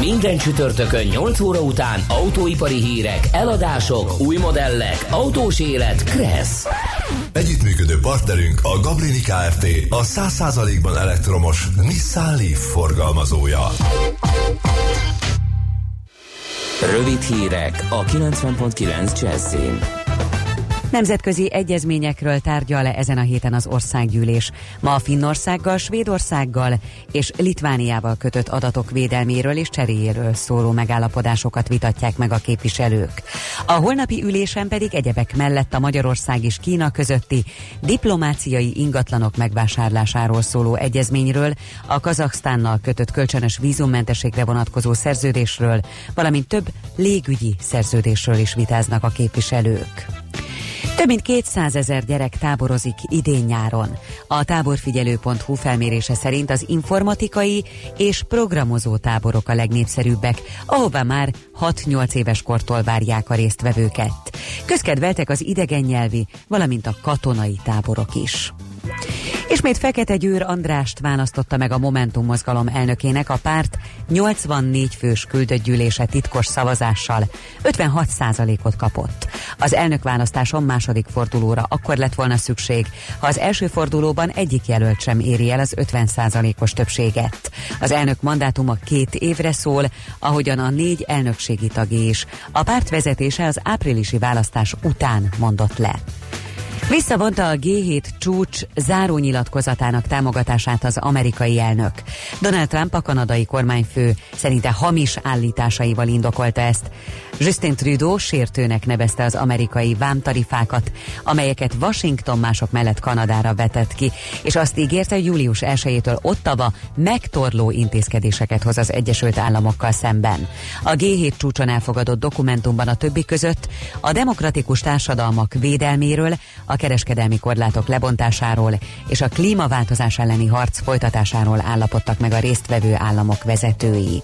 Minden csütörtökön 8 óra után autóipari hírek, eladások, új modellek, autós élet, Kressz. Együttműködő partnerünk a Gabrini Kft. A 100%-ban elektromos Nissan Leaf forgalmazója. Rövid hírek a 90.9 Jazzin. Nemzetközi egyezményekről tárgyal le ezen a héten az országgyűlés. Ma a Finnországgal, Svédországgal és Litvániával kötött adatok védelméről és cseréjéről szóló megállapodásokat vitatják meg a képviselők. A holnapi ülésen pedig egyebek mellett a Magyarország és Kína közötti diplomáciai ingatlanok megvásárlásáról szóló egyezményről, a Kazaksztánnal kötött kölcsönös vízummentességre vonatkozó szerződésről, valamint több légügyi szerződésről is vitáznak a képviselők. Több mint 200 ezer gyerek táborozik idén-nyáron. A táborfigyelő.hu felmérése szerint az informatikai és programozó táborok a legnépszerűbbek, ahová már 6-8 éves kortól várják a résztvevőket. Közkedveltek az idegen nyelvi, valamint a katonai táborok is. Ismét Fekete Győr Andrást választotta meg a Momentum mozgalom elnökének a párt 84 fős küldött gyűlése titkos szavazással 56 ot kapott. Az elnökválasztáson második fordulóra akkor lett volna szükség, ha az első fordulóban egyik jelölt sem éri el az 50 os többséget. Az elnök mandátuma két évre szól, ahogyan a négy elnökségi tagé is. A párt vezetése az áprilisi választás után mondott le. Visszavonta a G7 csúcs zárónyilatkozatának támogatását az amerikai elnök. Donald Trump, a kanadai kormányfő szerinte hamis állításaival indokolta ezt. Justin Trudeau sértőnek nevezte az amerikai vámtarifákat, amelyeket Washington mások mellett Kanadára vetett ki, és azt ígérte, július 1-től Ottawa megtorló intézkedéseket hoz az Egyesült Államokkal szemben. A G7 csúcson elfogadott dokumentumban a többi között a demokratikus társadalmak védelméről, a kereskedelmi korlátok lebontásáról és a klímaváltozás elleni harc folytatásáról állapodtak meg a résztvevő államok vezetői.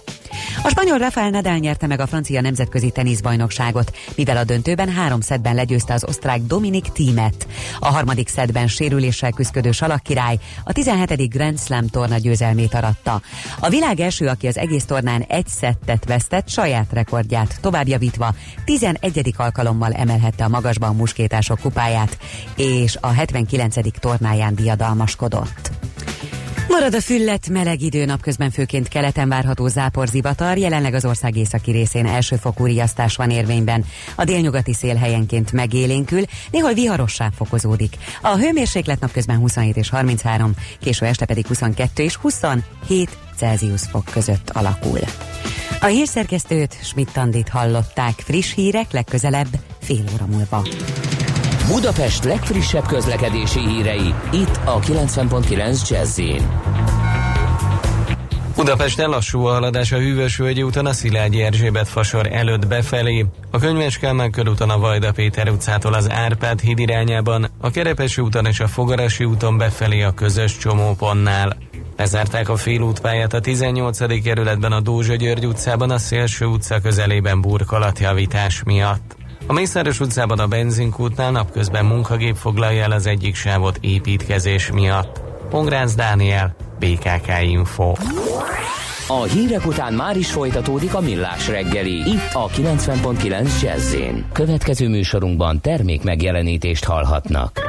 A spanyol Rafael Nadal nyerte meg a francia nemzetközi teniszbajnokságot, mivel a döntőben három szedben legyőzte az osztrák Dominik Tímet. A harmadik szedben sérüléssel küzdő salakkirály a 17. Grand Slam torna győzelmét aratta. A világ első, aki az egész tornán egy szettet vesztett, saját rekordját továbbjavítva 11. alkalommal emelhette a magasban muskétások kupáját, és a 79. tornáján diadalmaskodott. Marad a füllet, meleg idő napközben főként keleten várható záporzivatar, jelenleg az ország északi részén elsőfokú riasztás van érvényben. A délnyugati szél helyenként megélénkül, néhol viharossá fokozódik. A hőmérséklet napközben 27 és 33, késő este pedig 22 és 27 Celsius fok között alakul. A hírszerkesztőt Schmidt-Tandit hallották friss hírek legközelebb fél óra múlva. Budapest legfrissebb közlekedési hírei, itt a 90.9 jazz Budapesten lassú a haladás a Hűvös völgyi úton a Szilágyi Erzsébet fasor előtt befelé, a Könyves Kálmán körúton a Vajda Péter utcától az Árpád híd irányában, a Kerepesi úton és a Fogarasi úton befelé a közös csomópontnál. Lezárták a félútpályát a 18. kerületben a Dózsa György utcában a Szélső utca közelében burkolatjavítás miatt. A Mészáros utcában a benzinkútnál napközben munkagép foglalja el az egyik sávot építkezés miatt. Pongrász Dániel, BKK Info. A hírek után már is folytatódik a millás reggeli, itt a 90.9 jazz Következő műsorunkban termék megjelenítést hallhatnak.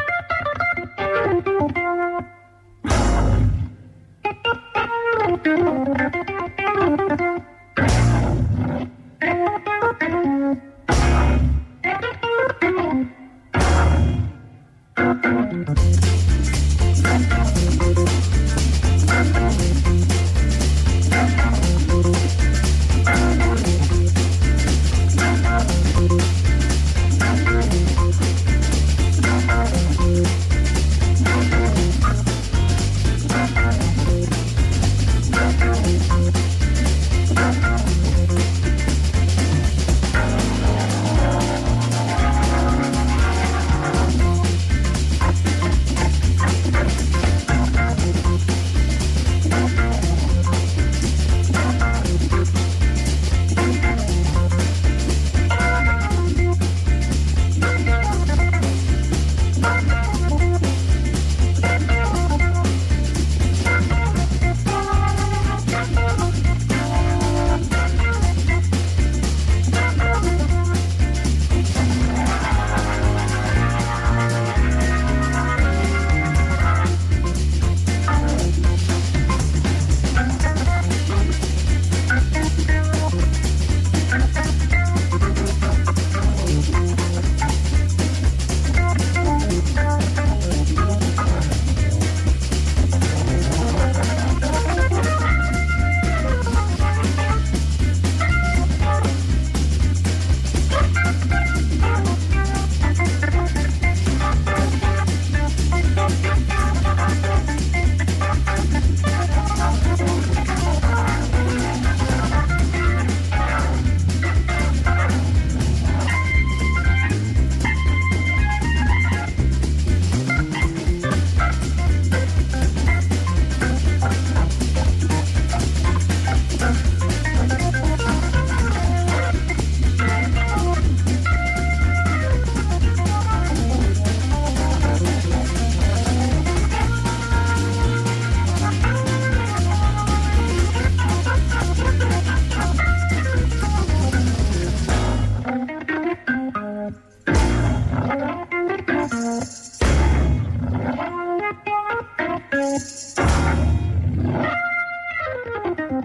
Mi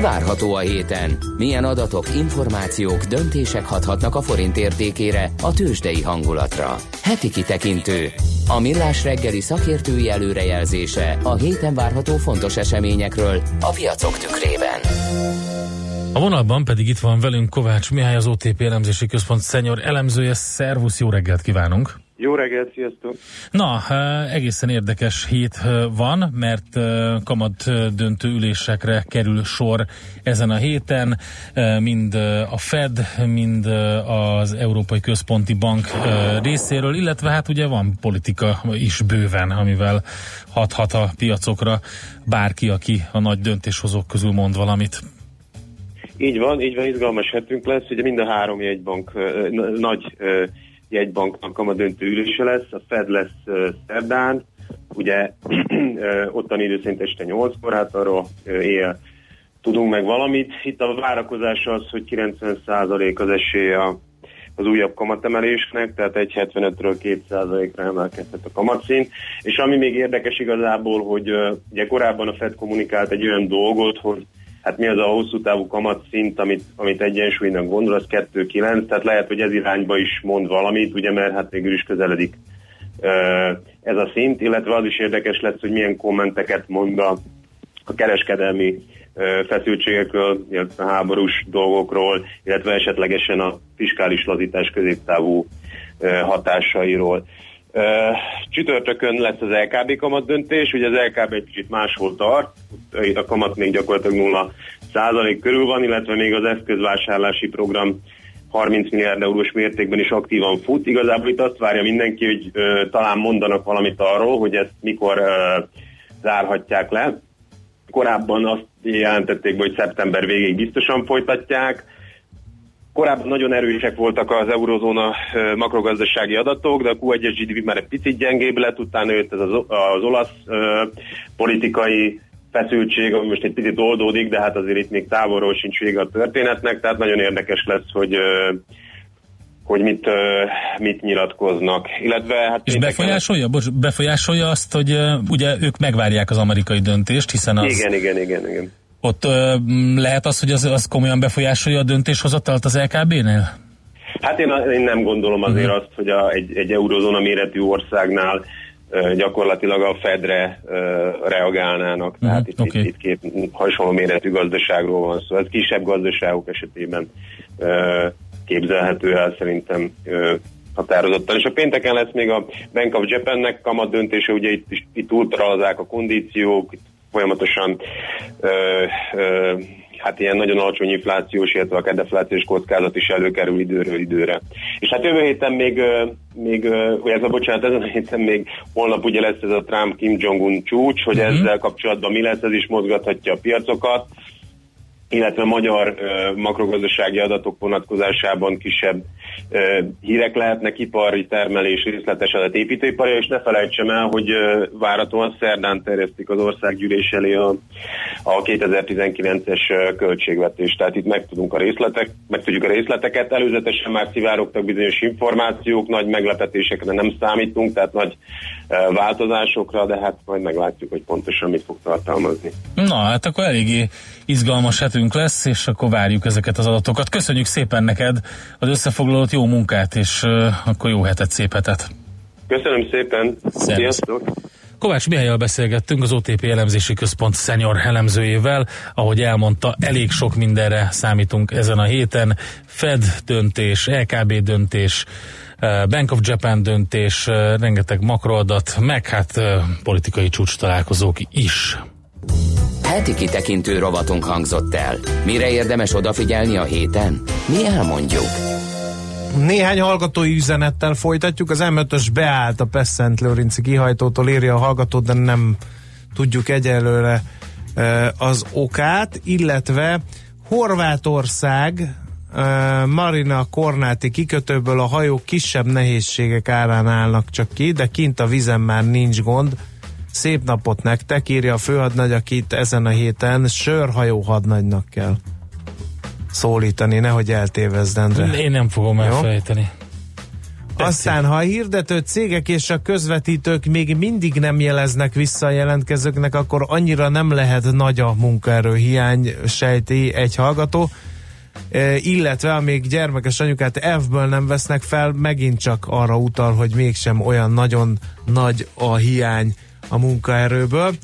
várható a héten? Milyen adatok, információk, döntések hathatnak a forint értékére, a tőzsdei hangulatra? Heti kitekintő. A millás reggeli szakértői előrejelzése a héten várható fontos eseményekről a piacok tükrében. A vonalban pedig itt van velünk Kovács Mihály, az OTP elemzési központ szenyor elemzője. Szervusz, jó reggelt kívánunk! Jó reggelt, sziasztok! Na, egészen érdekes hét van, mert kamat döntő ülésekre kerül sor ezen a héten, mind a Fed, mind az Európai Központi Bank részéről, illetve hát ugye van politika is bőven, amivel hathat a piacokra bárki, aki a nagy döntéshozók közül mond valamit. Így van, így van, izgalmas hetünk lesz. Ugye mind a három jegybank, nagy jegybanknak a döntő ülése lesz. A Fed lesz szerdán, ugye ottani idő szerint este 8-kor, hát arról éjjel tudunk meg valamit. Itt a várakozás az, hogy 90% az esély a, az újabb kamatemelésnek, tehát 1,75-ről 2%-ra emelkedhet a kamatszint. És ami még érdekes igazából, hogy ugye korábban a Fed kommunikált egy olyan dolgot, hogy hát mi az a hosszú távú kamatszint, amit, amit egyensúlynak gondol, az 2,9, tehát lehet, hogy ez irányba is mond valamit, ugye, mert hát végül is közeledik ez a szint, illetve az is érdekes lesz, hogy milyen kommenteket mond a, a kereskedelmi feszültségekről, illetve háborús dolgokról, illetve esetlegesen a fiskális lazítás középtávú hatásairól. Csütörtökön lesz az LKB kamat döntés, ugye az LKB egy kicsit máshol tart, itt a kamat még gyakorlatilag 0 százalék körül van, illetve még az eszközvásárlási program 30 milliárd eurós mértékben is aktívan fut. Igazából itt azt várja mindenki, hogy ö, talán mondanak valamit arról, hogy ezt mikor ö, zárhatják le. Korábban azt jelentették, hogy szeptember végéig biztosan folytatják. Korábban nagyon erősek voltak az eurozóna makrogazdasági adatok, de a Q1-es GDP már egy picit gyengébb lett, utána jött ez az, az olasz politikai feszültség, ami most egy picit oldódik, de hát azért itt még távolról sincs vége a történetnek, tehát nagyon érdekes lesz, hogy hogy mit, mit nyilatkoznak. Illetve hát És befolyásolja, bocs, befolyásolja azt, hogy ugye ők megvárják az amerikai döntést, hiszen az, Igen, igen, igen, igen. Ott uh, lehet az, hogy az, az komolyan befolyásolja a döntéshozatalt az LKB-nél? Hát én, én nem gondolom azért azt, hogy a, egy, egy eurozóna méretű országnál ö, gyakorlatilag a Fedre ö, reagálnának. Tehát itt, oké. itt, itt két hasonló méretű gazdaságról van szó. Ez kisebb gazdaságok esetében ö, képzelhető el szerintem ö, határozottan. És a pénteken lesz még a Bank of Japannek kamat döntése, ugye itt, itt ultralazák a kondíciók, itt folyamatosan ö, ö, hát ilyen nagyon alacsony inflációs, illetve a deflációs kockázat is előkerül időről időre. És hát jövő héten még, még vagy ez a bocsánat, ezen a héten még holnap ugye lesz ez a Trump-Kim Jong-un csúcs, hogy Mhm. ezzel kapcsolatban mi lesz, ez is mozgathatja a piacokat illetve magyar makrogazdasági adatok vonatkozásában kisebb hírek lehetnek, ipari termelés, részletes adat építőipari, és ne felejtsem el, hogy ö, várhatóan szerdán terjesztik az országgyűlés elé a, a 2019-es ö, költségvetést, tehát itt megtudunk a részletek, meg tudjuk a részleteket, előzetesen már szivárogtak bizonyos információk, nagy meglepetésekre nem számítunk, tehát nagy változásokra, de hát majd meglátjuk, hogy pontosan mit fog tartalmazni. Na, hát akkor eléggé izgalmas hetünk lesz, és akkor várjuk ezeket az adatokat. Köszönjük szépen neked az összefoglalót, jó munkát, és akkor jó hetet, szép hetet. Köszönöm szépen, Szervusz. sziasztok! Kovács Mihályjal beszélgettünk az OTP elemzési központ senior elemzőjével, ahogy elmondta, elég sok mindenre számítunk ezen a héten. Fed döntés, LKB döntés, Bank of Japan döntés, rengeteg makroadat, meg hát politikai csúcs találkozók is. Heti kitekintő rovatunk hangzott el. Mire érdemes odafigyelni a héten? Mi elmondjuk. Néhány hallgatói üzenettel folytatjuk. Az M5-ös beállt a Pesszent Lőrinci kihajtótól, írja a hallgató, de nem tudjuk egyelőre e, az okát, illetve Horvátország e, Marina Kornáti kikötőből a hajók kisebb nehézségek árán állnak csak ki, de kint a vizen már nincs gond. Szép napot nektek, írja a főhadnagy, akit ezen a héten sörhajó hadnagynak kell szólítani, nehogy eltévezd, Endre. Én nem fogom Jó. elfelejteni. Aztán, ha a hirdető cégek és a közvetítők még mindig nem jeleznek vissza a jelentkezőknek, akkor annyira nem lehet nagy a munkaerő hiány, sejti egy hallgató. E, illetve amíg gyermekes anyukát F-ből nem vesznek fel, megint csak arra utal, hogy mégsem olyan nagyon nagy a hiány a munkaerőből.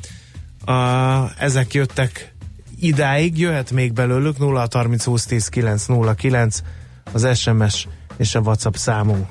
A, ezek jöttek idáig, jöhet még belőlük 0 30 20 10 9 0 9 az SMS és a WhatsApp számunk.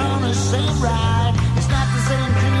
On the same ride. It's not the same creed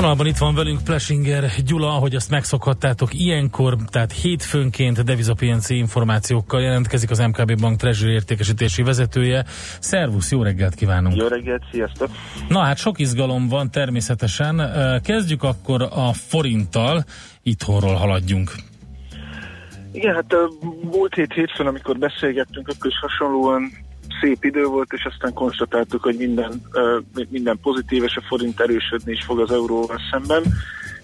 vonalban itt van velünk Plesinger Gyula, ahogy azt megszokhattátok ilyenkor, tehát hétfőnként devizapiaci információkkal jelentkezik az MKB Bank Treasury értékesítési vezetője. Szervusz, jó reggelt kívánunk! Jó reggelt, sziasztok! Na hát sok izgalom van természetesen. Kezdjük akkor a forinttal, itthonról haladjunk. Igen, hát múlt hét hétfőn, amikor beszélgettünk, akkor is hasonlóan szép idő volt, és aztán konstatáltuk, hogy minden, minden pozitív, és a forint erősödni is fog az euróval szemben.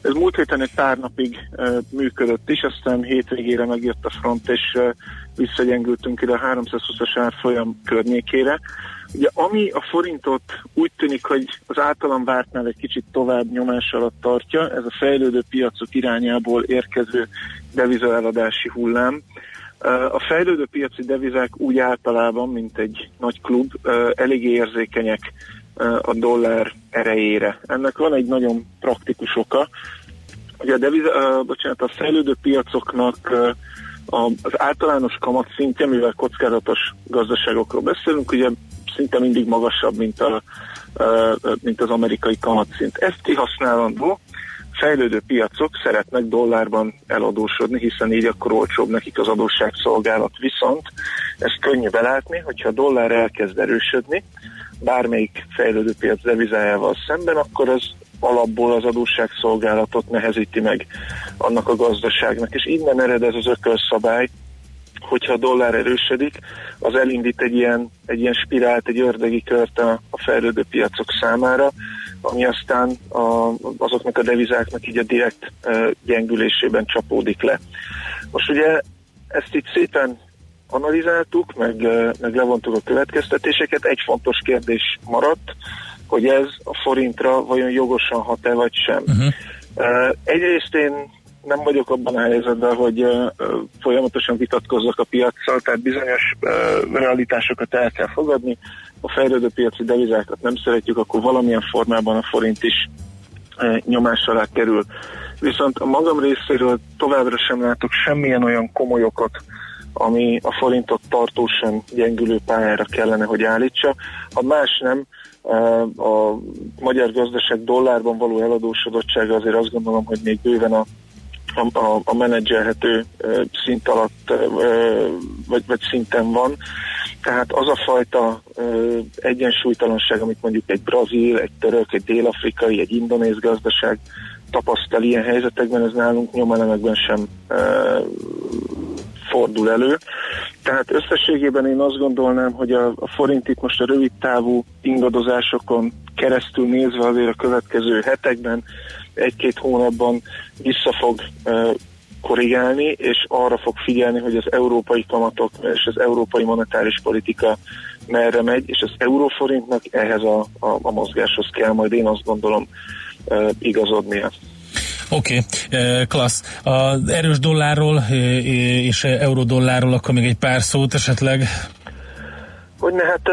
Ez múlt héten egy pár napig működött is, aztán hétvégére megjött a front, és visszagyengültünk ide a 320-as árfolyam környékére. Ugye ami a forintot úgy tűnik, hogy az általam vártnál egy kicsit tovább nyomás alatt tartja, ez a fejlődő piacok irányából érkező devizaeladási hullám. A fejlődő piaci devizák úgy általában, mint egy nagy klub, eléggé érzékenyek a dollár erejére. Ennek van egy nagyon praktikus oka. Ugye a, deviza, bocsánat, a fejlődő piacoknak az általános kamatszintje, mivel kockázatos gazdaságokról beszélünk, ugye szinte mindig magasabb, mint, a, mint az amerikai kamatszint. Ez kihasználandó fejlődő piacok szeretnek dollárban eladósodni, hiszen így akkor olcsóbb nekik az adósságszolgálat. Viszont ezt könnyű belátni, hogyha a dollár elkezd erősödni, bármelyik fejlődő piac devizájával szemben, akkor az alapból az adósságszolgálatot nehezíti meg annak a gazdaságnak. És innen ered ez az ökölszabály, hogyha a dollár erősödik, az elindít egy ilyen, egy ilyen spirált, egy ördögi kört a, a fejlődő piacok számára, ami aztán a, azoknak a devizáknak így a direkt gyengülésében csapódik le. Most ugye ezt itt szépen analizáltuk, meg, meg levontuk a következtetéseket. Egy fontos kérdés maradt, hogy ez a forintra vajon jogosan hat-e vagy sem. Uh-huh. Uh, egyrészt én nem vagyok abban a helyzetben, hogy folyamatosan vitatkozzak a piaccal, tehát bizonyos realitásokat el kell fogadni. A fejlődő piaci devizákat nem szeretjük, akkor valamilyen formában a forint is uh, nyomás alá kerül. Viszont a magam részéről továbbra sem látok semmilyen olyan komoly okot, ami a forintot tartósan gyengülő pályára kellene, hogy állítsa. Ha más nem, a magyar gazdaság dollárban való eladósodottsága azért azt gondolom, hogy még bőven a a, a, a menedzselhető szint alatt vagy, vagy szinten van. Tehát az a fajta egyensúlytalanság, amit mondjuk egy brazil, egy török, egy dél-afrikai, egy indonéz gazdaság tapasztal ilyen helyzetekben, ez nálunk nyomelemekben sem fordul elő. Tehát összességében én azt gondolnám, hogy a, a forint itt most a rövid távú ingadozásokon keresztül nézve azért a következő hetekben, egy-két hónapban vissza fog korrigálni, és arra fog figyelni, hogy az európai kamatok és az európai monetáris politika merre megy, és az euróforintnak ehhez a, a, a mozgáshoz kell majd én azt gondolom igazodnia. Oké, okay. klassz. Az erős dollárról és eurodollárról akkor még egy pár szót esetleg. Hogy ne, hát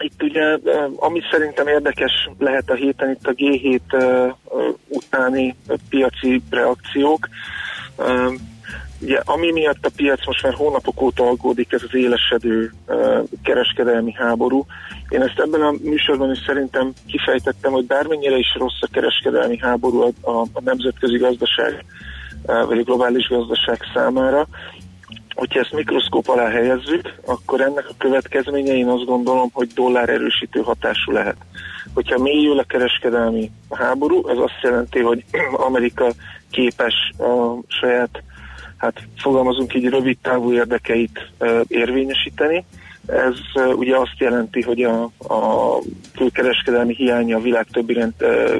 itt ugye, uh, ami szerintem érdekes lehet a héten, itt a G7 uh, utáni piaci reakciók. Ugye, ami miatt a piac most már hónapok óta aggódik, ez az élesedő kereskedelmi háború. Én ezt ebben a műsorban is szerintem kifejtettem, hogy bármennyire is rossz a kereskedelmi háború a, a, a nemzetközi gazdaság, vagy a globális gazdaság számára, hogyha ezt mikroszkóp alá helyezzük, akkor ennek a következménye én azt gondolom, hogy dollár erősítő hatású lehet. Hogyha mélyül a kereskedelmi háború, ez azt jelenti, hogy Amerika képes a saját hát fogalmazunk így rövid távú érdekeit érvényesíteni. Ez ugye azt jelenti, hogy a, a külkereskedelmi hiánya a világ többi rend,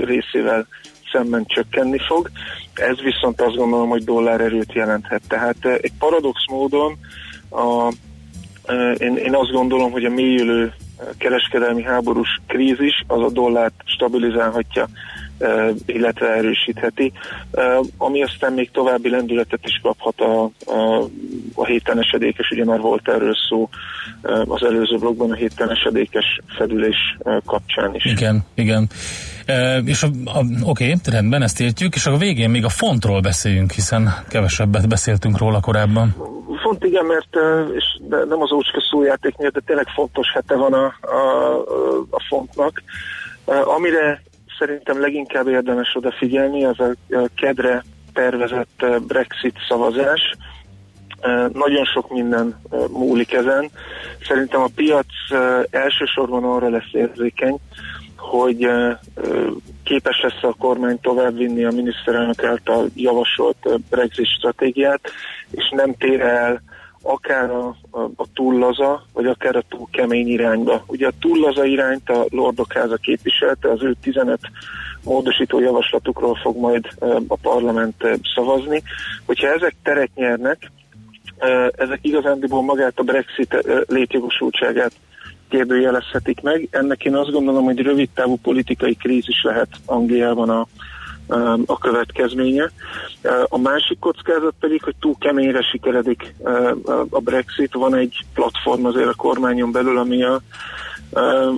részével szemben csökkenni fog. Ez viszont azt gondolom, hogy dollár erőt jelenthet. Tehát uh, egy paradox módon a, uh, én, én azt gondolom, hogy a mélyülő kereskedelmi háborús krízis az a dollárt stabilizálhatja illetve erősítheti, ami aztán még további lendületet is kaphat a, a, a héten esedékes, ugye már volt erről szó az előző blogban a héten esedékes fedülés kapcsán is. Igen, igen. E, a, oké, rendben, ezt értjük, és a végén még a fontról beszéljünk, hiszen kevesebbet beszéltünk róla korábban. Font igen, mert és nem az ócska szójáték miatt, de tényleg fontos hete van a, a, a fontnak. Amire szerintem leginkább érdemes odafigyelni, az a kedre tervezett Brexit szavazás. Nagyon sok minden múlik ezen. Szerintem a piac elsősorban arra lesz érzékeny, hogy képes lesz a kormány továbbvinni a miniszterelnök által javasolt Brexit stratégiát, és nem tér el akár a, a, a túl laza, vagy akár a túl kemény irányba. Ugye a túl laza irányt a Lordok háza képviselte, az ő 15 módosító javaslatukról fog majd a parlament szavazni. Hogyha ezek teret nyernek, ezek igazándiból magát a Brexit létjogosultságát kérdőjelezhetik meg. Ennek én azt gondolom, hogy rövid távú politikai krízis lehet Angliában a, a következménye. A másik kockázat pedig, hogy túl keményre sikeredik a Brexit. Van egy platform azért a kormányon belül, ami a,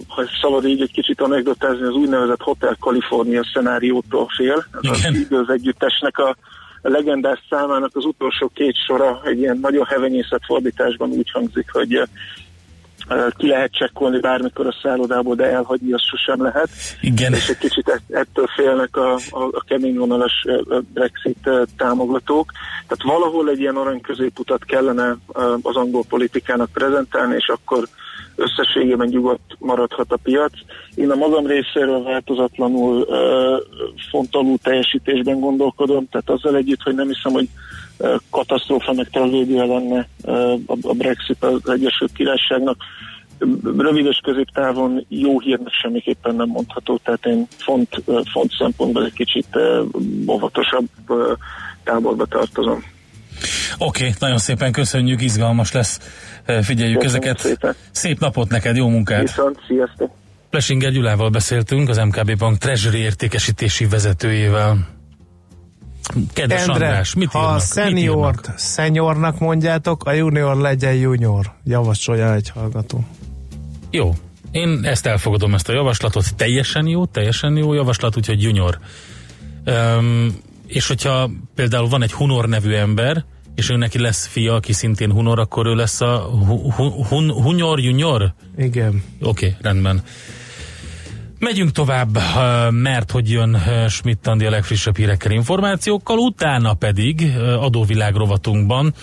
ha szabad így egy kicsit anekdotázni, az úgynevezett Hotel California szenáriótól fél. Az együttesnek a legendás számának az utolsó két sora egy ilyen nagyon hevenyészet fordításban úgy hangzik, hogy ki lehet csekkolni bármikor a szállodából, de elhagyni azt sosem lehet. Igen. És egy kicsit ett- ettől félnek a, a, a keményvonalas ö, ö, Brexit támogatók. Tehát valahol egy ilyen arany középutat kellene az angol politikának prezentálni, és akkor összességében nyugodt maradhat a piac. Én a magam részéről változatlanul fontalú teljesítésben gondolkodom, tehát azzal együtt, hogy nem hiszem, hogy katasztrófa meg tragédia lenne a, Brexit az Egyesült Királyságnak. Rövid és középtávon jó hírnek semmiképpen nem mondható, tehát én font, font szempontból egy kicsit óvatosabb táborba tartozom. Oké, okay, nagyon szépen köszönjük, izgalmas lesz. Figyeljük Köszönjük ezeket. szépen. Szép napot neked, jó munkát! Viszont, sziasztok! Plesinger Gyulával beszéltünk, az MKB Bank Treasury értékesítési vezetőjével. Kedves Endre, András, mit ha írnak? a szeniort szenyornak mondjátok, a junior legyen junior. Javasolja egy hallgató. Jó, én ezt elfogadom, ezt a javaslatot. Teljesen jó, teljesen jó javaslat, úgyhogy junior. Um, és hogyha például van egy Hunor nevű ember, és ő neki lesz fia, aki szintén Hunor, akkor ő lesz a hu- hu- hun- Hunor junior? Igen. Oké, okay, rendben. Megyünk tovább, mert hogy jön Schmidt Andi a legfrissebb hírekkel, információkkal, utána pedig adóvilág rovatunkban,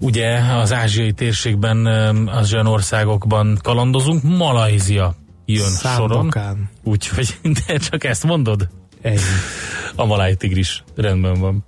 ugye az ázsiai térségben, az olyan országokban kalandozunk, Malajzia jön soron. Szándokán. Úgyhogy, de csak ezt mondod? Ennyi. A maláj tigris rendben van.